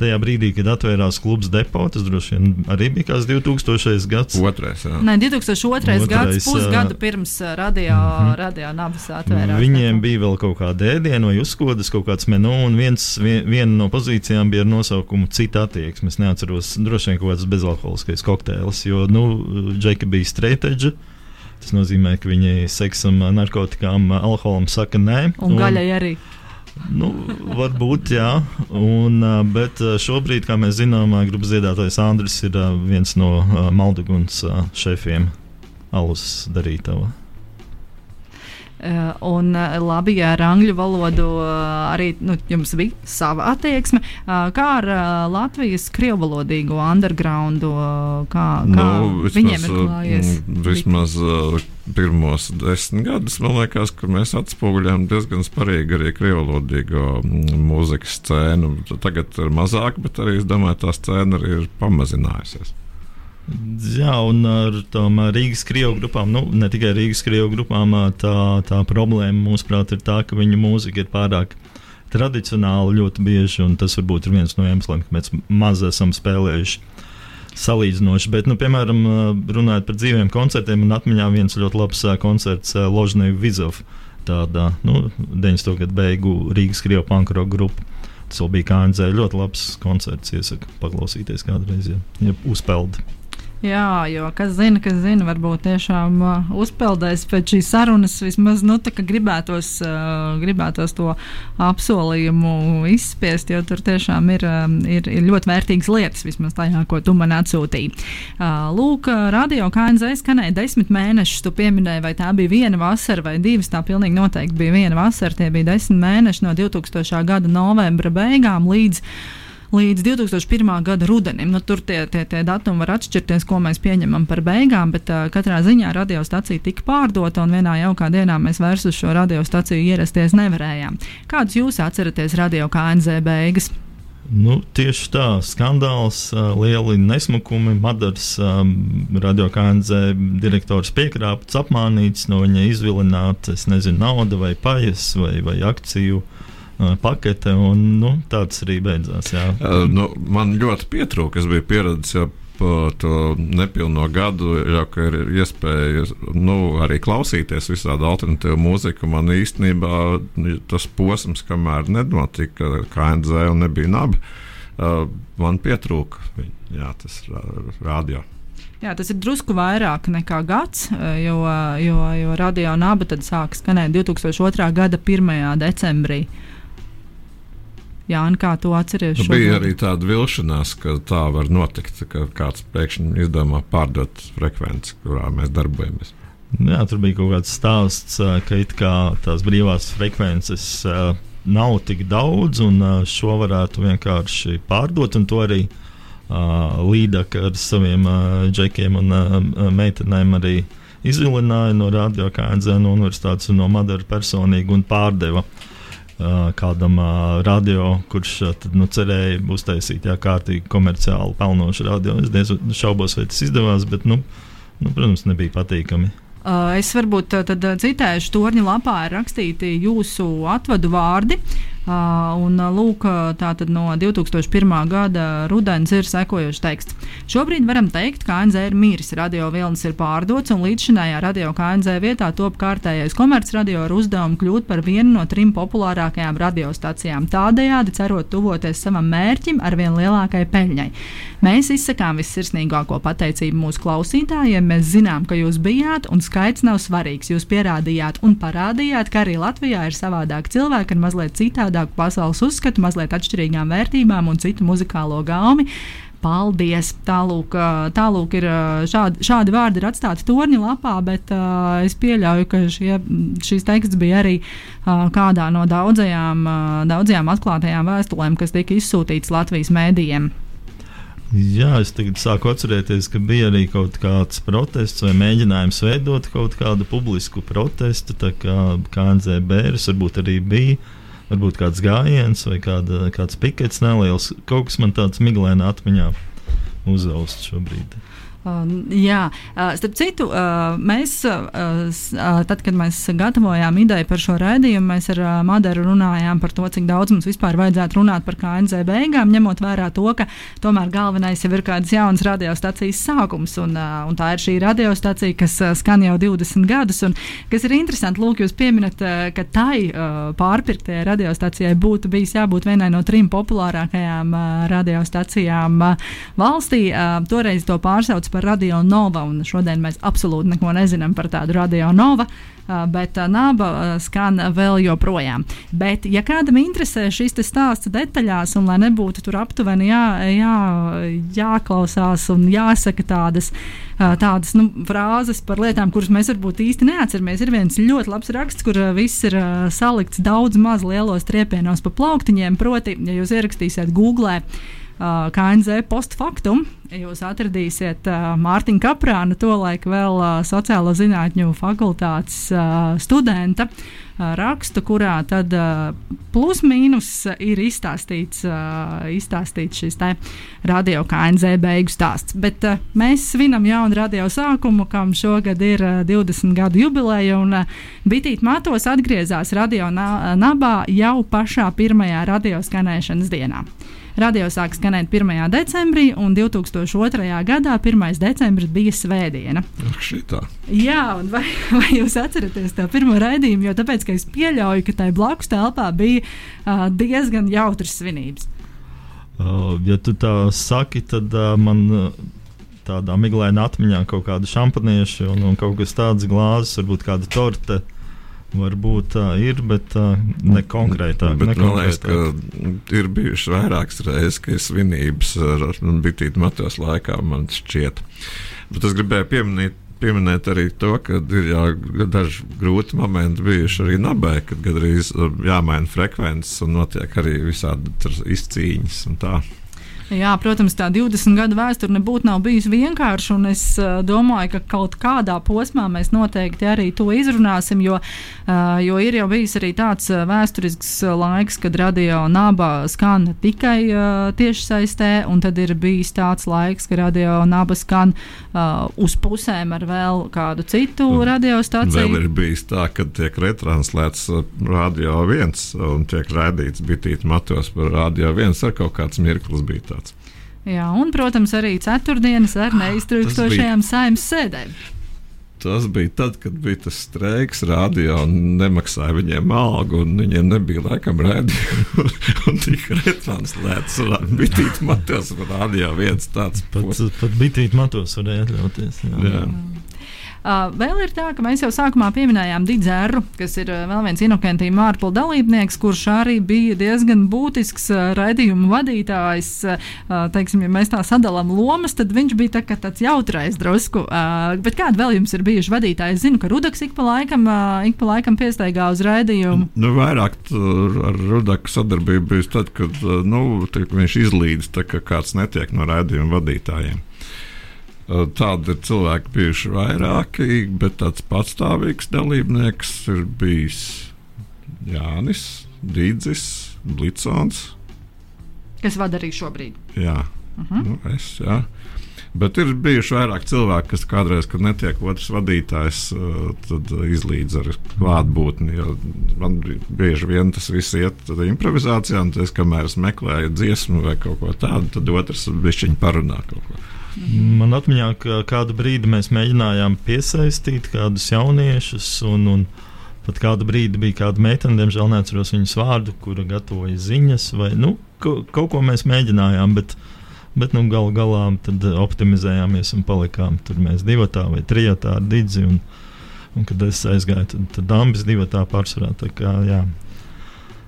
tajā brīdī, kad atvērās klubs depo, tas droši vien arī bija kāds 2000. gads. Otrais, jā. Nē, 2002. Otrais, gads, pusgadu pirms radio, mm -hmm. radio nabas atvērās. Viņiem bija vēl kaut kāda ēdiena vai uzkodas, kaut kāds menu, un viens, vien, viena no pozīcijām bija ar nosaukumu cita attieksme. Es neatceros, droši vien kaut kāds bezalkoholiskais kokteils, jo, nu, Džeka bija streiteģa. Tas nozīmē, ka viņi seksam, narkotikām, alkoholam saka nē. Un, un gaļai arī. Nu, varbūt, jā. Un, bet šobrīd, kā mēs zinām, grupas dziedātājs Andris ir viens no Maldugunas šefiem, alus darītājiem. Uh, un uh, labi, ja ar angļu valodu uh, arī nu, jums bija sava attieksme. Kā ar Latvijas krievalodīgo undergroundu? Kā, kā nu, vismaz, viņiem ir klājies? Vismaz pirmos desmit gadus man liekas, ka mēs atspoguļojam diezgan sparīgi arī krievalodīgo mūzikas scēnu. Tagad ir mazāk, bet arī es domāju, tā scēna arī ir pamazinājusies. Jā, un ar tām Rīgas krievu grupām, nu, ne tikai Rīgas krievu grupām, tā, tā problēma, mūsuprāt, ir tā, ka viņu mūzika ir pārāk tradicionāla ļoti bieži, un tas varbūt ir viens no iemesliem, ka mēs maz esam spēlējuši salīdzinoši. Bet, nu, piemēram, runājot par dzīviem koncertiem, man atmiņā viens ļoti labs koncerts Ložnēju Vizov, tāda nu, 90. gadu beigu Rīgas krievu pankro grupa. Tas bija KNZ ļoti labs koncerts, iesaku paklausīties kādreiz, ja, ja uzpeldi. Jā, jo kas zina, kas zina, varbūt tiešām uh, uzpeldēs pēc šīs sarunas. Vismaz nu, gribētos, uh, gribētos to apsolījumu izspiest, jo tur tiešām ir, um, ir, ir ļoti vērtīgas lietas, vismaz tajā, ko tu man atsūtīji. Uh, lūk, radio KNZ skanēja desmit mēnešus. Tu pieminēji, vai tā bija viena vasara vai divas. Tā pilnīgi noteikti bija viena vasara. Tie bija desmit mēneši no 2000. gada novembra beigām līdz līdz 2001. gada rudenim. Nu, tur tie, tie, tie datumi var atšķirties, ko mēs pieņemam par beigām, bet uh, katrā ziņā radiostacija tika pārdota, un vienā jaukā dienā mēs vairs uz šo radiostaciju ierasties nevarējām. Kādus jūs atceraties radio KNZ beigas? Nu, tieši tā, skandāls, lieli nesmukumi. Madars, um, radio KNZ direktors piekrāpts, apmānīts, no viņa izvilināta, es nezinu, nauda vai pajas vai, vai akciju pakete, un nu, tāds arī beidzās. Jā. Uh, nu, man ļoti pietrūka. Es biju pieredzējis jau pa to nepilno gadu, jau ka ir iespēja nu, arī klausīties visādi alternatīvu mūziku. Man īstenībā tas posms, kamēr nenotika KNZ un nebija nabi, uh, man pietrūka. Jā, tas rādio. Jā, tas ir drusku vairāk nekā gads, jo, jo, jo radio naba sāka skanēt 2002. gada 1. decembrī. Uh, Jāni, kā tu atceries? Nu, šo bija arī tāda vilšanās, ka tā var notikt, ka kāds pēkšņi izdomā pārdot frekvenci, kurā mēs darbojamies. Jā, tur bija kaut kāds stāsts, ka it kā tās brīvās frekvences nav tik daudz, un šo varētu vienkārši pārdot. Un to arī uh, Līdaka ar saviem uh, džekiem un uh, meitenēm arī izvilināja no Radio KNZ no universitātes un no Madara personīgi un pārdeva. Uh, kādam radio, kurš tad, nu, cerēja uztaisīt jā, kārtīgi komerciāli pelnošu radio. Es diezgan šaubos, vai tas izdevās, bet, nu, nu, protams, nebija patīkami. Es varbūt citēšu, torņa lapā rakstīti jūsu atvadu vārdi. Uh, un, uh, lūk, uh, tā tad no 2001. gada rudens ir sekojošs teksts. Šobrīd varam teikt, ka KNZ ir miris, radio vilnis ir pārdots, un līdzšinējā radio KNZ vietā top kārtējais komercradio ar uzdevumu kļūt par vienu no trim populārākajām radiostacijām. Tādējādi cerot tuvoties savam mērķim ar vien lielākai peļņai. Mēs izsakām vissirsnīgāko pateicību mūsu klausītājiem. Mēs zinām, ka jūs bijāt, un skaits nav svarīgs. Jūs pierādījāt un parādījāt, ka arī Latvijā ir savādāk cilvēki ar mazliet citādāku pasaules uzskatu, mazliet atšķirīgām vērtībām un citu muzikālo gaumi. Paldies! Tālūk, tālūk ir šādi, šādi vārdi ir atstāti torņa lapā, bet uh, es pieļauju, ka šie, šīs teksts bija arī uh, kādā no daudzajām, uh, daudzajām atklātajām vēstulēm, kas tika izsūtītas Latvijas mēdījiem. Jā, es tagad sāku atcerēties, ka bija arī kaut kāds protests vai mēģinājums veidot kaut kādu publisku protestu. Tā kā KNZ bērns varbūt arī bija, varbūt kāds gājiens vai kāda, kāds pikets neliels. Kaut kas man tāds miglēna atmiņā uzaust šobrīd. Uh, jā, uh, starp citu, uh, mēs, uh, uh, tad, kad mēs gatavojām ideju par šo raidījumu, mēs ar uh, Madaru runājām par to, cik daudz mums vispār vajadzētu runāt par KNZ beigām, ņemot vērā to, ka tomēr galvenais jau ir kādas jaunas radiostacijas sākums. Un, uh, un tā ir šī radiostacija, kas uh, skan jau 20 gadus. Un, kas ir interesanti, lūk, jūs pieminat, uh, ka tai uh, pārpirktajai radiostacijai būtu bijis jābūt vienai no trim populārākajām uh, radiostacijām uh, valstī. Uh, toreiz to pārsauc par Radio Nova, un šodien mēs absolūti neko nezinām par tādu Radio Nova. Bet naba skan vēl joprojām. Bet, ja kādam interesē šis stāsts detaļās, un lai nebūtu tur aptuveni jā, jā, jāklausās un jāsaka tādas, tādas nu, frāzes par lietām, kuras mēs varbūt īsti neatceramies, ir viens ļoti labs raksts, kur viss ir salikts daudz maz lielos triepienos pa plauktiņiem. Proti, ja jūs ierakstīsiet Google. Uh, KNZ postfaktum. Jūs atradīsiet uh, Mārtiņu Kaprānu, tolaik vēl uh, sociālo zinātņu fakultātes uh, studenta uh, rakstu, kurā tad uh, plus mīnus ir izstāstīts, uh, izstāstīts šis te radio KNZ beigu stāsts. Bet uh, mēs svinam jaunu radio sākumu, kam šogad ir uh, 20 gadu jubileja, un uh, Bitīt Matos atgriezās radio na nabā jau pašā pirmajā radio skanēšanas dienā. Radio sāk skanēt 1. decembrī, un 2002. gadā 1. decembris bija svētdiena. Šitā. Jā, un vai, vai jūs atceraties to pirmo raidījumu? Jo tāpēc, ka es pieļauju, ka tai blakus telpā bija uh, diezgan jautras svinības. Uh, ja tu tā saki, tad uh, man uh, tādā miglainā atmiņā kaut kāda šampanieša un, un kaut kas tāds glāzes, varbūt kāda torte. Varbūt tā ir, bet uh, ne konkrētāk. Bet ne man liekas, konkrētāk. ka ir bijušas vairākas reizes, ka ir svinības ar Bitītu Matos laikā, man šķiet. Bet es gribēju pieminēt, pieminēt arī to, ka ir jau daži grūti momenti bijuši arī nabē, kad gandrīz uh, jāmaina frekvences un notiek arī visādi izcīņas un tā. Jā, protams, tā 20 gadu vēsture nebūtu nav bijusi vienkārša, un es uh, domāju, ka kaut kādā posmā mēs noteikti arī to izrunāsim, jo, uh, jo ir jau bijis arī tāds vēsturisks laiks, kad radio naba skan tikai uh, tiešsaistē, un tad ir bijis tāds laiks, ka radio naba skan uh, uz pusēm ar vēl kādu citu Un radiostaciju. Vēl ir bijis tā, ka tiek retranslēts radio viens un tiek raidīts Bitītu Matos par radio viens ar kaut kāds mirklis bija tāds. Jā, un, protams, arī ceturtdienas ar neiztrukstošajām saimnes sēdēm. Tas bija tad, kad bija tas streiks, radio un nemaksāja viņiem algu, un viņiem nebija laikam rādījuma. *laughs* un tika retranslēts, un bija matos, radio viens tāds Pat, pat bitīt matos varēja atļauties. Jā. Jā. Uh, vēl ir tā, ka mēs jau sākumā pieminējām Digzēru, kas ir uh, vēl viens Inokentija Mārpula dalībnieks, kurš arī bija diezgan būtisks uh, raidījuma vadītājs. Uh, teiksim, ja mēs tā sadalām lomas, tad viņš bija tā, tāds jautrais drusku. Uh, bet kādi vēl jums ir bijuši vadītāji? Es zinu, ka Rudaks ik pa laikam, uh, ik pa laikam piestaigā uz raidījumu. Nu, vairāk ar Rudaku sadarbību bija tad, kad nu, tā, viņš izlīdz, tā, ka kāds netiek no raidījuma vadītājiem. Uh, Tādi ir cilvēki bijuši vairāki, bet tāds patstāvīgs dalībnieks ir bijis Jānis, Dīdzis, Blicons. Kas vada arī šobrīd? Jā, uh Mhm. -huh. nu, es. Jā. Bet ir bijuši vairāk cilvēki, kas kādreiz, kad netiek otrs vadītājs, uh, tad izlīdz ar klātbūtni. Man bi- bieži vien tas viss iet tad improvizācijā, un tas, kamēr es meklēju dziesmu vai kaut ko tādu, tad otrs bišķiņi parunā kaut ko. Man atmiņā, ka kādu brīdi mēs mēģinājām piesaistīt kādus jauniešus, un, un pat kādu brīdi bija kāda meitene, diemžēl neatceros viņas vārdu, kura gatavoja ziņas, vai nu, ko, kaut ko mēs mēģinājām, bet, bet nu, gal galā tad optimizējāmies un palikām tur mēs divatā vai trijotā ar Didzi, un, un kad es aizgāju, tad, tad ambis divatā pārsvarā, tā kā, jā.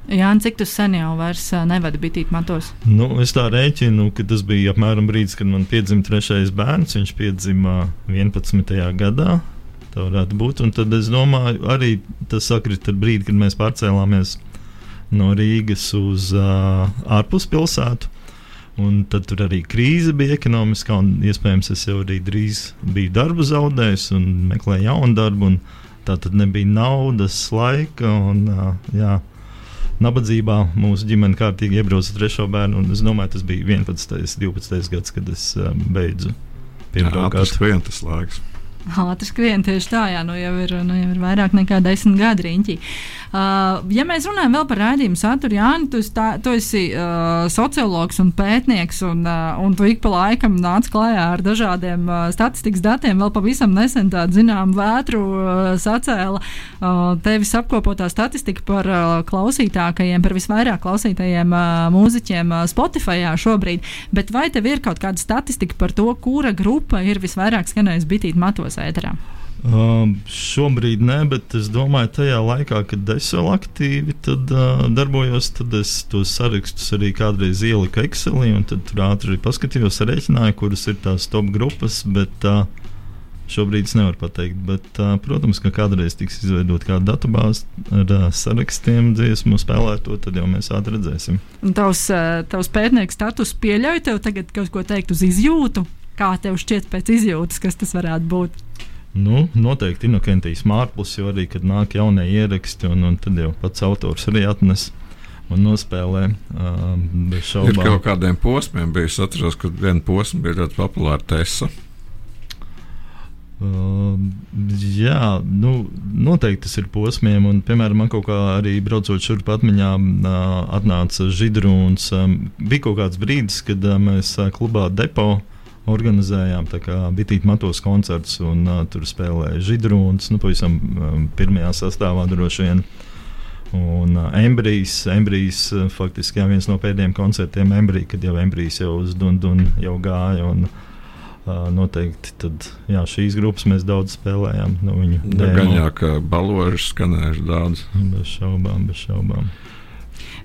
Jā, cik tu sen jau vairs nevadi bitīt matos? Nu, es tā rēķinu, ka tas bija apmēram brīdis, kad man piedzima trešais bērns. Viņš piedzima 11. gadā. Tā varētu būt. Un tad es domāju, arī tas sakrit ar brīdi, kad mēs pārcēlāmies no Rīgas uz uh, ārpuspilsētu. Un tad tur arī krīze bija ekonomiskā, un iespējams es jau arī drīz biju darbu zaudējis un meklēju jaunu darbu. Tā tad nebija naudas, laika un uh, jā, nabadzībā mūsu ģimene kārtīgi iebrauca trešo bērnu. un Es domāju, tas bija 11. un 12. gads, kad es uh, beidzu vien tas laiks. *laughs* Ātrs skrien tieši tā, jā, nu jau ir, nu jau ir vairāk nekā desmit gadi riņķī. Uh, ja mēs runājam vēl par raidījumu saturu, Jāni, tu, tā, tu esi uh, sociologs un pētnieks, un, uh, un tu ik pa laikam nāc klajā ar dažādiem uh, statistikas datiem. Vēl pavisam nesen tādu zinām vētru uh, sacēla uh, tevis apkopotā statistika par uh, klausītākajiem, par visvairāk klausītajiem uh, mūziķiem uh, Spotify šobrīd. Bet vai tev ir kaut kāda statistika par to, kura grupa ir visvairāk skanējusi bitīt matos ēterā? Uh, šobrīd nē, bet es domāju, tajā laikā, kad es vēl aktīvi tad, uh, darbojos, tad es tos sarakstus arī kādreiz ieliku Excelī, un tad tur ātri arī paskatījos, rēķināju, kuras ir tās top grupas. Bet, uh, Šobrīd es nevaru pateikt, bet, uh, protams, ka kādreiz tiks izveidota kāda datubāze ar uh, sarakstiem, dziesmu spēlēto, tad jau mēs ātri redzēsim. Un tavs, uh, tavs pētnieks status pieļauj tev tagad kaut ko teikt uz izjūtu? Kā tev šķiet pēc izjūtas, kas tas varētu būt? Nu, noteikti Inokentijas mārplis, jo arī, kad nāk jaunie ieraksti, un, un tad jau pats autors arī atnes un nospēlē uh, bez Ir šaubām. kaut kādiem posmiem, bija es atceros, ka viena posma bija ļoti populāra Tesa. Uh, jā, nu, noteikti tas ir posmiem. Un, piemēram, man kaut kā arī braucot šurp atmiņā, uh, atnāca židrūns. Um, bija kaut kāds brīdis, kad uh, mēs uh, klubā depo organizējām bitīt matos koncertus, un uh, tur spēlēja židrūns, nu, pavisam um, pirmajā sastāvā droši vien. Un uh, embrijs, embrijs uh, faktiski jā, viens no pēdējiem koncertiem, embrijs, kad jau embrijs jau uz Dundunu jau gāja. Un, Uh, noteikti tad, jā, šīs grupas mēs daudz spēlējām. Nu, demo. gan jau, ka balvoži skanējuši daudz. Bez šaubām, bez šaubām.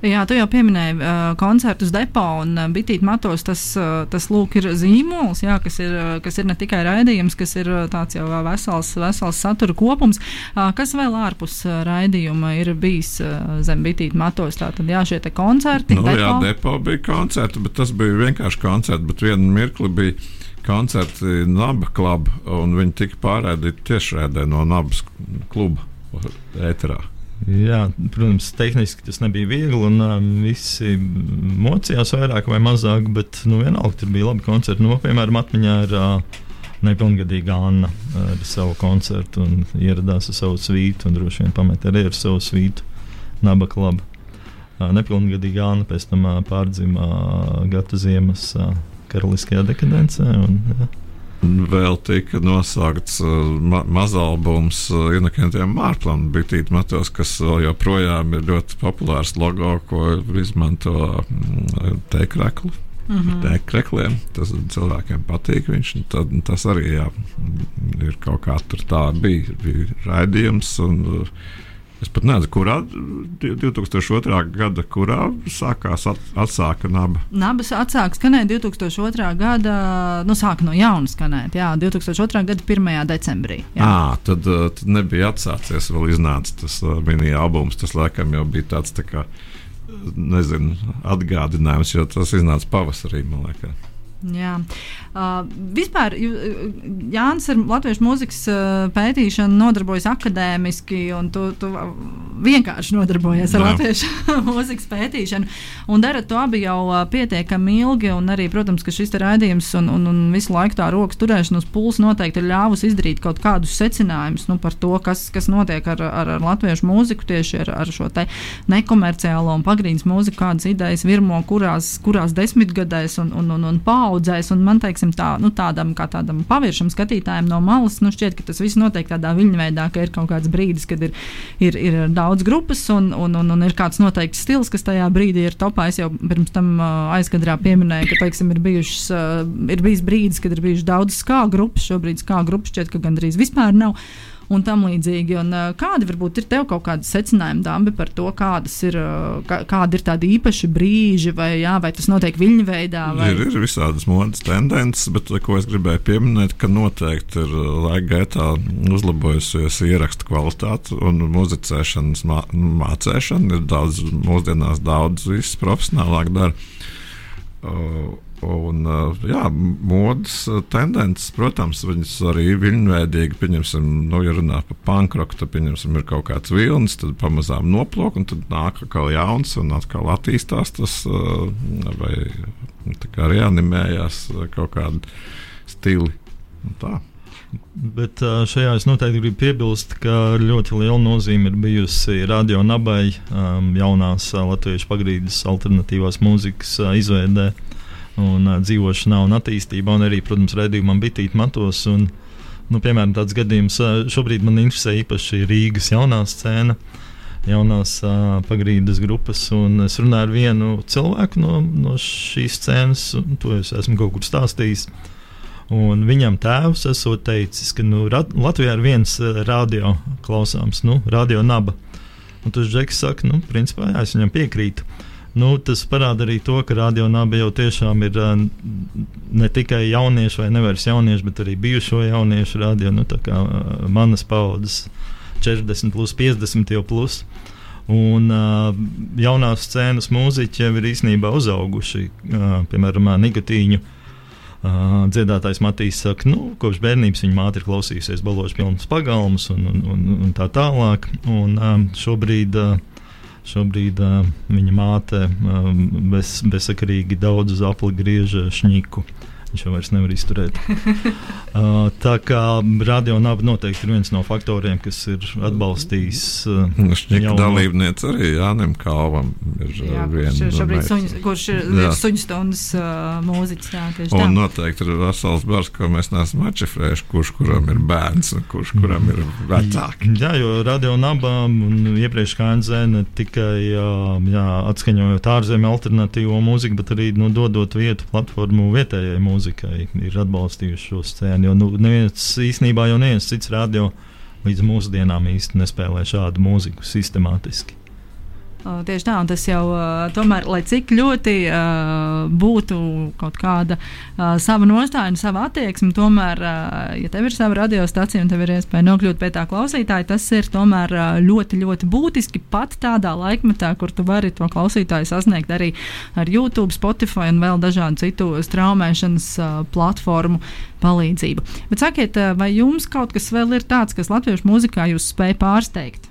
Jā, tu jau pieminēji uh, koncertus depo un uh, bitīt matos. Tas, uh, tas lūk, ir zīmols, jā, kas, ir, uh, kas ir ne tikai raidījums, kas ir uh, tāds jau uh, vesels, vesels satura kopums. Uh, kas vēl ārpus uh, raidījuma ir bijis uh, zem bitīt matos? Tātad, jā, šie te koncerti. Nu, depo. jā, depo bija koncerti, bet tas bija vienkārši koncerts. Bet vienu mirkli bija koncerti Naba kluba, un viņi tika pārraidīti tiešraidē no Nabas kluba ēterā. Jā, protams, tehniski tas nebija viegli, un uh, visi mocījās vairāk vai mazāk, bet nu, vienalga tur bija labi koncerti. Nu, piemēram, atmiņā ir uh, nepilngadīga Anna ar savu koncertu un ieradās ar savu svītu, un droši vien pamet arī ar savu svītu Naba klubu. Uh, nepilngadīga Anna pēc tam uh, pārdzima uh, Gata Ziemas uh, karaliskajā dekadencē. Un, jā. Vēl tika nosaukts uh, ma mazalbums uh, Inokentiem Mārplam, Bitīt Matos, kas vēl joprojām ir ļoti populārs logo, ko izmanto mm, teikrakli. Mhm. Teikt krekliem, tas cilvēkiem patīk. Viņš, tad, tas arī jā, ir kaut kā tur tā bija, bija raidījums. Un, uh, Es pat nezinu, kurā 2002. gada, kurā sākās at, atsāka naba. Nabas atsāka skanēt 2002. gada, nu, sāka no jauna skanēt, jā, 2002. gada 1. decembrī. Jā. À, tad, tad nebija atsācies, vēl iznāca tas uh, mini-albums. Tas laikam jau bija tāds tā kā, nezinu, atgādinājums, jo tas iznāca pavasarī, man liekas. Jā. Uh, vispār Jānis ar latviešu mūzikas pētīšanu nodarbojas akadēmiski, un tu, tu vienkārši nodarbojies ar Jā. latviešu *laughs* mūzikas pētīšanu. Un darat to abi jau pietiekami ilgi, un arī, protams, ka šis raidījums un, un, un visu laiku tā rokas turēšana uz pulsa noteikti ir ļāvusi izdarīt kaut kādus secinājumus nu, par to, kas, kas notiek ar, ar, ar latviešu mūziku, tieši ar, ar šo nekomerciālo un pagrīdes mūziku, kādas idejas virmo kurās, kurās desmitgadēs un, un, un, un paudzēs. Un man teiksim, tā, nu, tādam, tādam paviršam skatītājam no malas, nu, šķiet, ka tas viss notiek tādā viļņveidā, ka ir kaut kāds brīdis, kad ir, ir, ir daudz grupas un, un, un, un ir kāds noteikts stils, kas tajā brīdī ir topā. Es jau pirms tam uh, aizkadrā pieminēju, ka teiksim, ir, bijušas, uh, ir bijis brīdis, kad ir bijušas daudz skā grupas. Šobrīd skā grupas šķiet, ka gandrīz vispār nav un tam līdzīgi. Un, uh, kādi varbūt ir tev kaut kādi secinājumi, Dambi, par to, kādas ir, uh, kā, kādi ir tādi īpaši brīži, vai, jā, vai tas notiek viļņu veidā? Vai... Ir, ir visādas modes tendences, bet ko es gribēju pieminēt, ka noteikti ir laika gaitā uzlabojusies ierakstu kvalitāte un muzicēšanas mā, mācīšana. Ir daudz, mūsdienās daudz viss profesionālāk dara. Uh, Un, uh, jā, modes uh, tendences, protams, viņas arī viļņveidīgi. Pieņemsim, nu, ja runā par pankroku, tad pieņemsim, ir kaut kāds vilnis, tad pamazām noplūk, un tad nāk atkal jauns, un atkal attīstās tas, uh, vai tā kā reanimējās kaut kādi stili. Tā. Bet šajā es noteikti gribu piebilst, ka ļoti liela nozīme ir bijusi radio nabai um, jaunās latviešu pagrīdes alternatīvās mūzikas izveidē un ā, dzīvošanā un attīstībā, un arī, protams, redzējumam bitīt matos. Un, nu, piemēram, tāds gadījums šobrīd man interesē īpaši Rīgas jaunā scēna. Jaunās uh, pagrīdes grupas, un es runāju ar vienu cilvēku no, no šīs scēnas, un to es esmu kaut kur stāstījis. Un viņam tēvs esot teicis, ka nu, Rat- Latvijā ir viens uh, radio klausāms, nu, radio naba. Un tas Džeks saka, nu, principā, jā, es viņam piekrītu. Nu, tas parāda arī to, ka radio naba jau tiešām ir uh, ne tikai jauniešu vai nevis jauniešu, bet arī bijušo jauniešu radio, nu, tā kā uh, manas paudzes 40, plus 50 jau plus. Un uh, jaunās scēnas mūziķi jau ir īstenībā uzauguši, uh, piemēram, Nigotīņu. Uh, dziedātājs Matīs saka, ka nu, kopš bērnības viņa māte ir klausījusies balāžas pilnas pagalmas un, un, un, un tā tālāk. Un, um, šobrīd uh, šobrīd uh, viņa māte um, bez, bezsakarīgi daudz uz apli griež šņiku. Viņš jau vairs nevar izturēt. *laughs* uh, tā kā radio naba noteikti ir viens no faktoriem, kas ir atbalstījis uh, Nu, Šķiet, jauno- dalībniece arī Jānim Kalvam ir uh, Jā, viena kurš šobrīd suņus, kurš ir, ir suņu stundas uh, mūziķis. Jā, tieši tā. Un noteikti ir vesels bars, ko mēs neesam atšifrējuši, kurš kuram ir bērns un kurš kuram ir vecāki. Jā, jo radio nabām un iepriekš kā NZ ne tikai jā, jā, atskaņojot ārzemju alternatīvo mūziku, bet arī nu, dodot vietu platformu vietējai mūzikai, ir atbalstījuši šo scēnu. Jo nu, neviens īstenībā jau neviens cits radio līdz mūsdienām īsti nespēlē šādu mūziku sistemātiski. Uh, Tieši tā, un tas jau uh, tomēr, lai cik ļoti uh, būtu kaut kāda uh, sava nostāja sava attieksme, tomēr, uh, ja tev ir sava radiostacija un tev ir iespēja nokļūt pie tā klausītāja, tas ir tomēr uh, ļoti, ļoti būtiski pat tādā laikmetā, kur tu vari to klausītāju sasniegt arī ar YouTube, Spotify un vēl dažādu citu straumēšanas uh, platformu palīdzību. Bet sakiet, uh, vai jums kaut kas vēl ir tāds, kas latviešu mūzikā jūs spēj pārsteigt?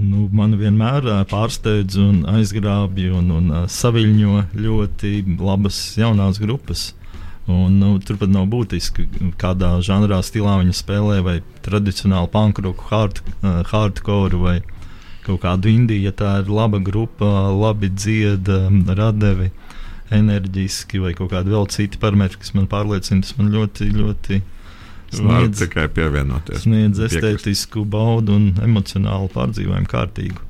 Nu, man vienmēr pārsteidz un aizgrābja un, un ā, saviļņo ļoti labas jaunās grupas. Un, nu, turpat nav būtiski, kādā žanrā stilā viņi spēlē, vai tradicionāli pankroku, hard, hardcore vai kaut kādu indiju. Ja tā ir laba grupa, labi dzieda, radevi, enerģiski vai kaut kādi vēl citi parametri, kas man pārliecina, tas man ļoti, ļoti Var sniedz, tikai pievienoties. sniedz estētisku baudu un emocionālu pārdzīvojumu kārtīgu.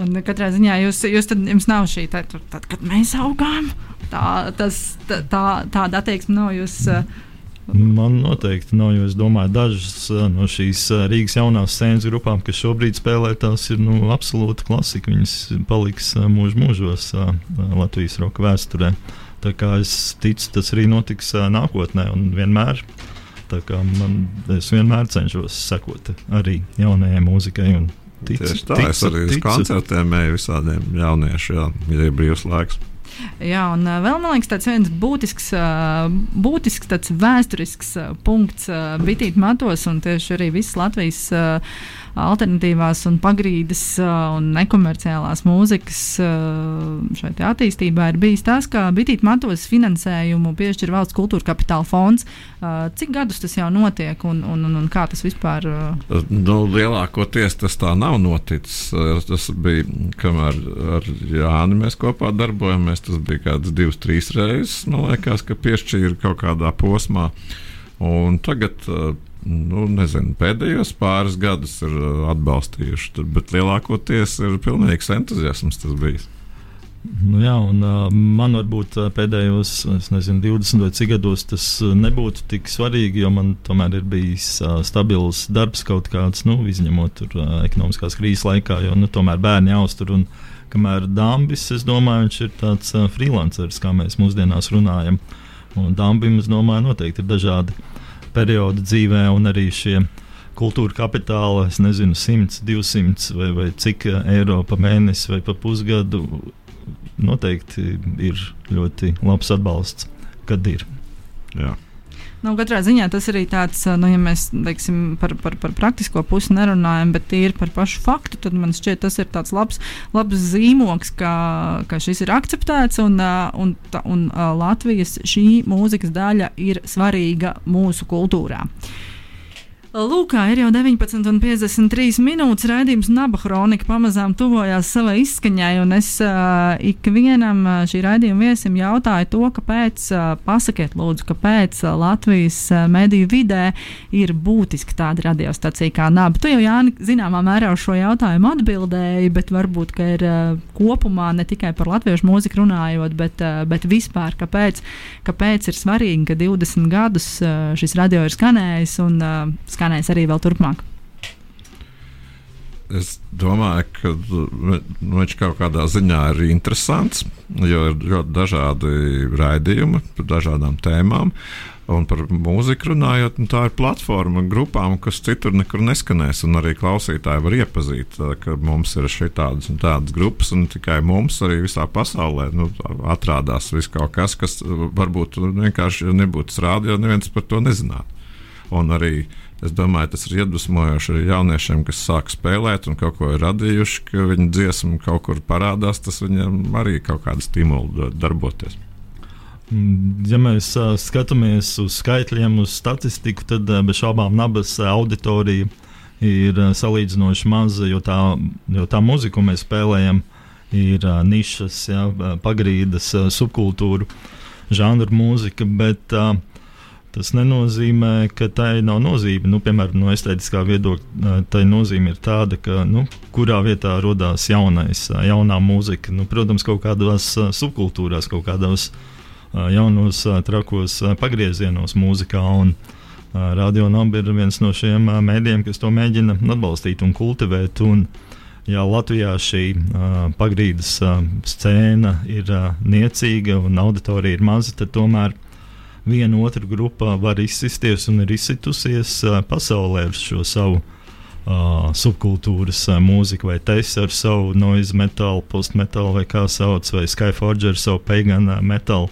Un katrā ziņā jūs, jūs tad, jums nav šī tā, tad, kad mēs augām. Tā, tas, tā, tā, tāda attieksme nav jūs. Uh, Man noteikti nav, jo es domāju, dažas uh, no šīs uh, Rīgas jaunās scēnas grupām, kas šobrīd spēlē, tās ir nu, absolūti klasika. Viņas paliks mūž mūžos Latvijas roka vēsturē. Tā kā es ticu, tas arī notiks nākotnē un vienmēr. Man, es vienmēr cenšos sekot arī jaunajai mūzikai. un Ticu, Tieši tā, es arī uz koncertiem eju visādiem jauniešiem, ja ir brīvs laiks. Jā, un vēl man liekas, tāds viens būtisks, būtisks tāds vēsturisks punkts uh, Bitīt matos un tieši arī visas Latvijas uh, alternatīvās un pagrīdes un nekomerciālās mūzikas šai attīstībā ir bijis tas, ka Bitīt matos finansējumu piešķir valsts kultūra kapitāla fonds. Cik gadus tas jau notiek un, un, un, un kā tas vispār? Nu, lielākoties tas tā nav noticis. Tas bija, kamēr ar Jāni mēs kopā darbojamies, tas bija kāds divas, trīs reizes, man liekas, ka piešķīra kaut kādā posmā. Un tagad nu, nezinu, pēdējos pāris gadus ir atbalstījuši, bet lielākoties ir pilnīgs entuziasms tas bijis. Nu jā, un, uh, man varbūt pēdējos nezinu, 20 vai cik gados tas nebūtu tik svarīgi, jo man tomēr ir bijis uh, stabils darbs kaut kāds, nu, izņemot tur, uh, ekonomiskās krīzes laikā, jo nu, tomēr bērni jāuztur. Un, kamēr Dambis, es domāju, viņš ir tāds uh, freelanceris, kā mēs mūsdienās runājam. Un Dambim, es domāju, noteikti ir dažādi periodi dzīvē, un arī šie kultūra kapitāla, es nezinu, 100, 200 vai, vai cik eiro pa mēnesi vai pa pusgadu. Noteikti ir ļoti labs atbalsts, kad ir. Jā. Nu, katrā ziņā tas arī tāds, nu, ja mēs teiksim, par, par, par praktisko pusi nerunājam, bet tīri par pašu faktu, tad man šķiet, tas ir tāds labs, labs zīmoks, ka, ka šis ir akceptēts un, un, un, un Latvijas šī mūzikas daļa ir svarīga mūsu kultūrā. Lūk, ir jau 19,53 minūtes. Raidījums Naba Chronika pamazām tuvojās savai izskaņai, un es uh, ikvienam šī raidījuma viesim jautāju to, kāpēc, uh, pasakiet, lūdzu, kāpēc Latvijas uh, mediju vidē ir būtiski tāda radiostacija kā Naba. Tu jau, Jāni, zināmā mērā uz šo jautājumu atbildēji, bet varbūt ir uh, kopumā ne tikai par latviešu mūziku runājot, bet, uh, bet vispār, kāpēc, kāpēc ir svarīgi, ka 20 gadus uh, šis radio ir skanējis un uh, skanēs arī vēl turpmāk? Es domāju, ka nu, viņš kaut kādā ziņā ir interesants, jo ir ļoti dažādi raidījumi par dažādām tēmām. Un par mūziku runājot, nu, tā ir platforma grupām, kas citur nekur neskanēs. Arī klausītāji var iepazīt, ka mums ir šādas un tādas grupas, un tikai mums arī visā pasaulē nu, atrādās viss kaut kas, kas varbūt vienkārši nebūtu rādījis, neviens par to nezinātu. Un arī Es domāju, tas ir iedvesmojoši arī jauniešiem, kas sāk spēlēt un kaut ko ir radījuši, ka viņu dziesma kaut kur parādās. Tas viņiem arī kaut kādu stimulu darboties. Ja mēs uh, skatāmies uz skaitļiem, uz statistiku, tad uh, bez šaubām nabas auditorija ir uh, salīdzinoši maza, jo tā, jo tā mūzika, ko mēs spēlējam, ir uh, nišas, ja, pagrīdes, uh, subkultūra, žanra mūzika. Bet, uh, Tas nenozīmē, ka tai nav nozīme. Nu, piemēram, no estētiskā viedokļa, tai nozīme ir tāda, ka nu, kurā vietā radās jaunais, jaunā mūzika. Nu, protams, kaut kādās subkultūrās, kaut kādos jaunos, trakos pagriezienos mūzikā. Un, Radio Naba ir viens no šiem mēdījiem, kas to mēģina atbalstīt un kultivēt. Un, ja Latvijā šī uh, pagrīdes uh, scēna ir uh, niecīga un auditorija ir maza, tad tomēr uh, viena otra grupa var izsisties un ir izsitusies uh, pasaulē ar šo savu uh, subkultūras uh, mūziku, vai teisa ar savu noise metālu, postmetālu, vai kā sauc, vai Skyforger ar savu pagan uh, metālu.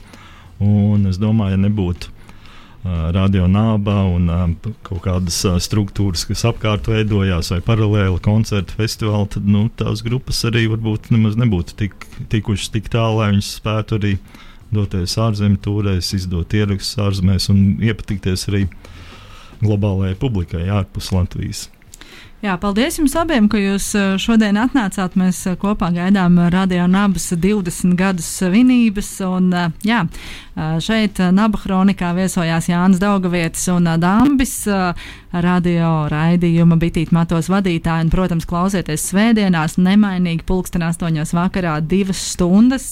Un es domāju, ja nebūtu uh, radio nāba un uh, kaut kādas uh, struktūras, kas apkārt veidojās, vai paralēli koncertu festivāli, tad nu, tās grupas arī varbūt nemaz nebūtu tik, tikušas tik tālu, lai viņas spētu arī uh, doties ārzemēs, turēs, izdot ierakstus ārzemēs un iepatikties arī globālajai publikai ārpus Latvijas. Jā, paldies jums abiem, ka jūs eh, šodien atnācāt. Mēs eh, kopā gaidām eh, Radio Nabas 20 gadus svinības. Un, jā, šeit Naba kronikā viesojās Jānis Daugavietis un Dambis, radio raidījuma Bitīt Matos vadītāji. Un, protams, klausieties svētdienās nemainīgi pulksten 8 vakarā divas stundas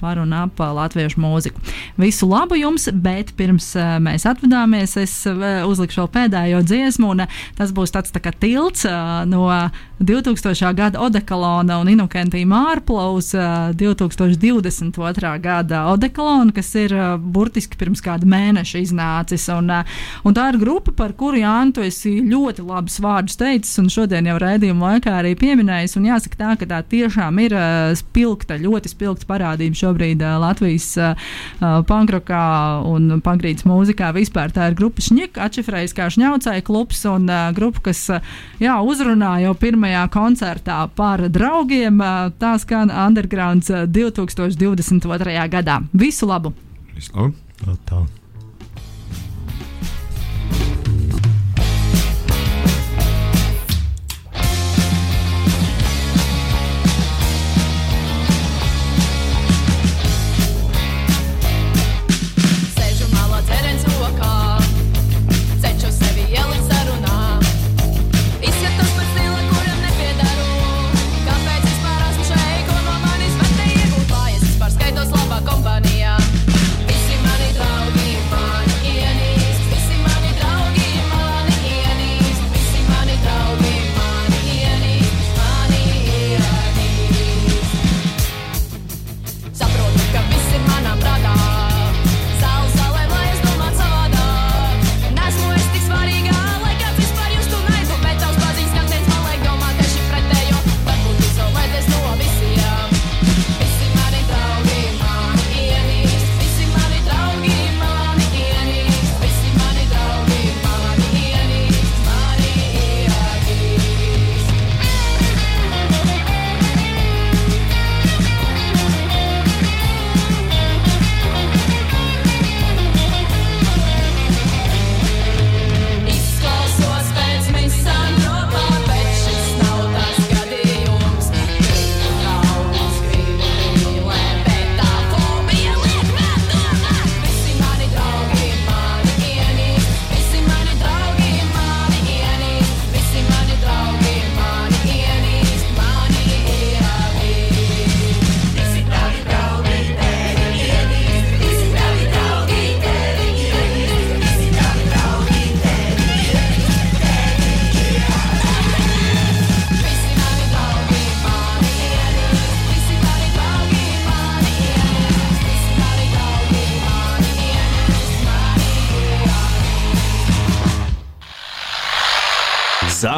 par un ap latviešu mūziku. Visu labu jums, bet pirms mēs atvadāmies, es uzlikšu vēl pēdējo dziesmu, un tas būs tāds tā kā tilts no 2000. gada Odekalona un Inukentī Mārpla uz uh, 2022. gada Odekalona, kas ir burtiski pirms kāda mēneša iznācis. Un, un tā ir grupa, par kuru Jānis, tu esi ļoti labus vārdus teicis, un šodien jau raidījuma laikā arī pieminējis. Un jāsaka tā, ka tā tiešām ir spilgta, ļoti spilgta parādība šobrīd Latvijas pankrokā un pankrītas mūzikā. Vispār tā ir grupa Šņika, atšifrējas kā Šņaucēja klubs un grupa, kas jā, uzrunā jau pirmajā koncertā par draugiem. Tā skan Undergrounds uh, 2022. gadā. Visu labu! Vislabāk! Tā, tā.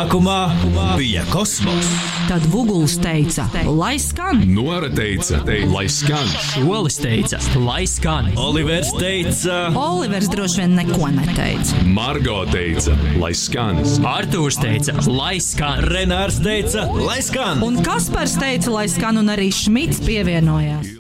Sākumā bija kosmos. Tad Vuguls teica, lai skan! Nora teica, lai skan. Olis teica, lai skan. Olivers teica, Olivers droši vien neko neteica. Margo teica, lai skan. Artūrs teica, lai skan. Renārs teica, lai skan! Un Kaspars teica, lai skan, un arī Šmits pievienojās.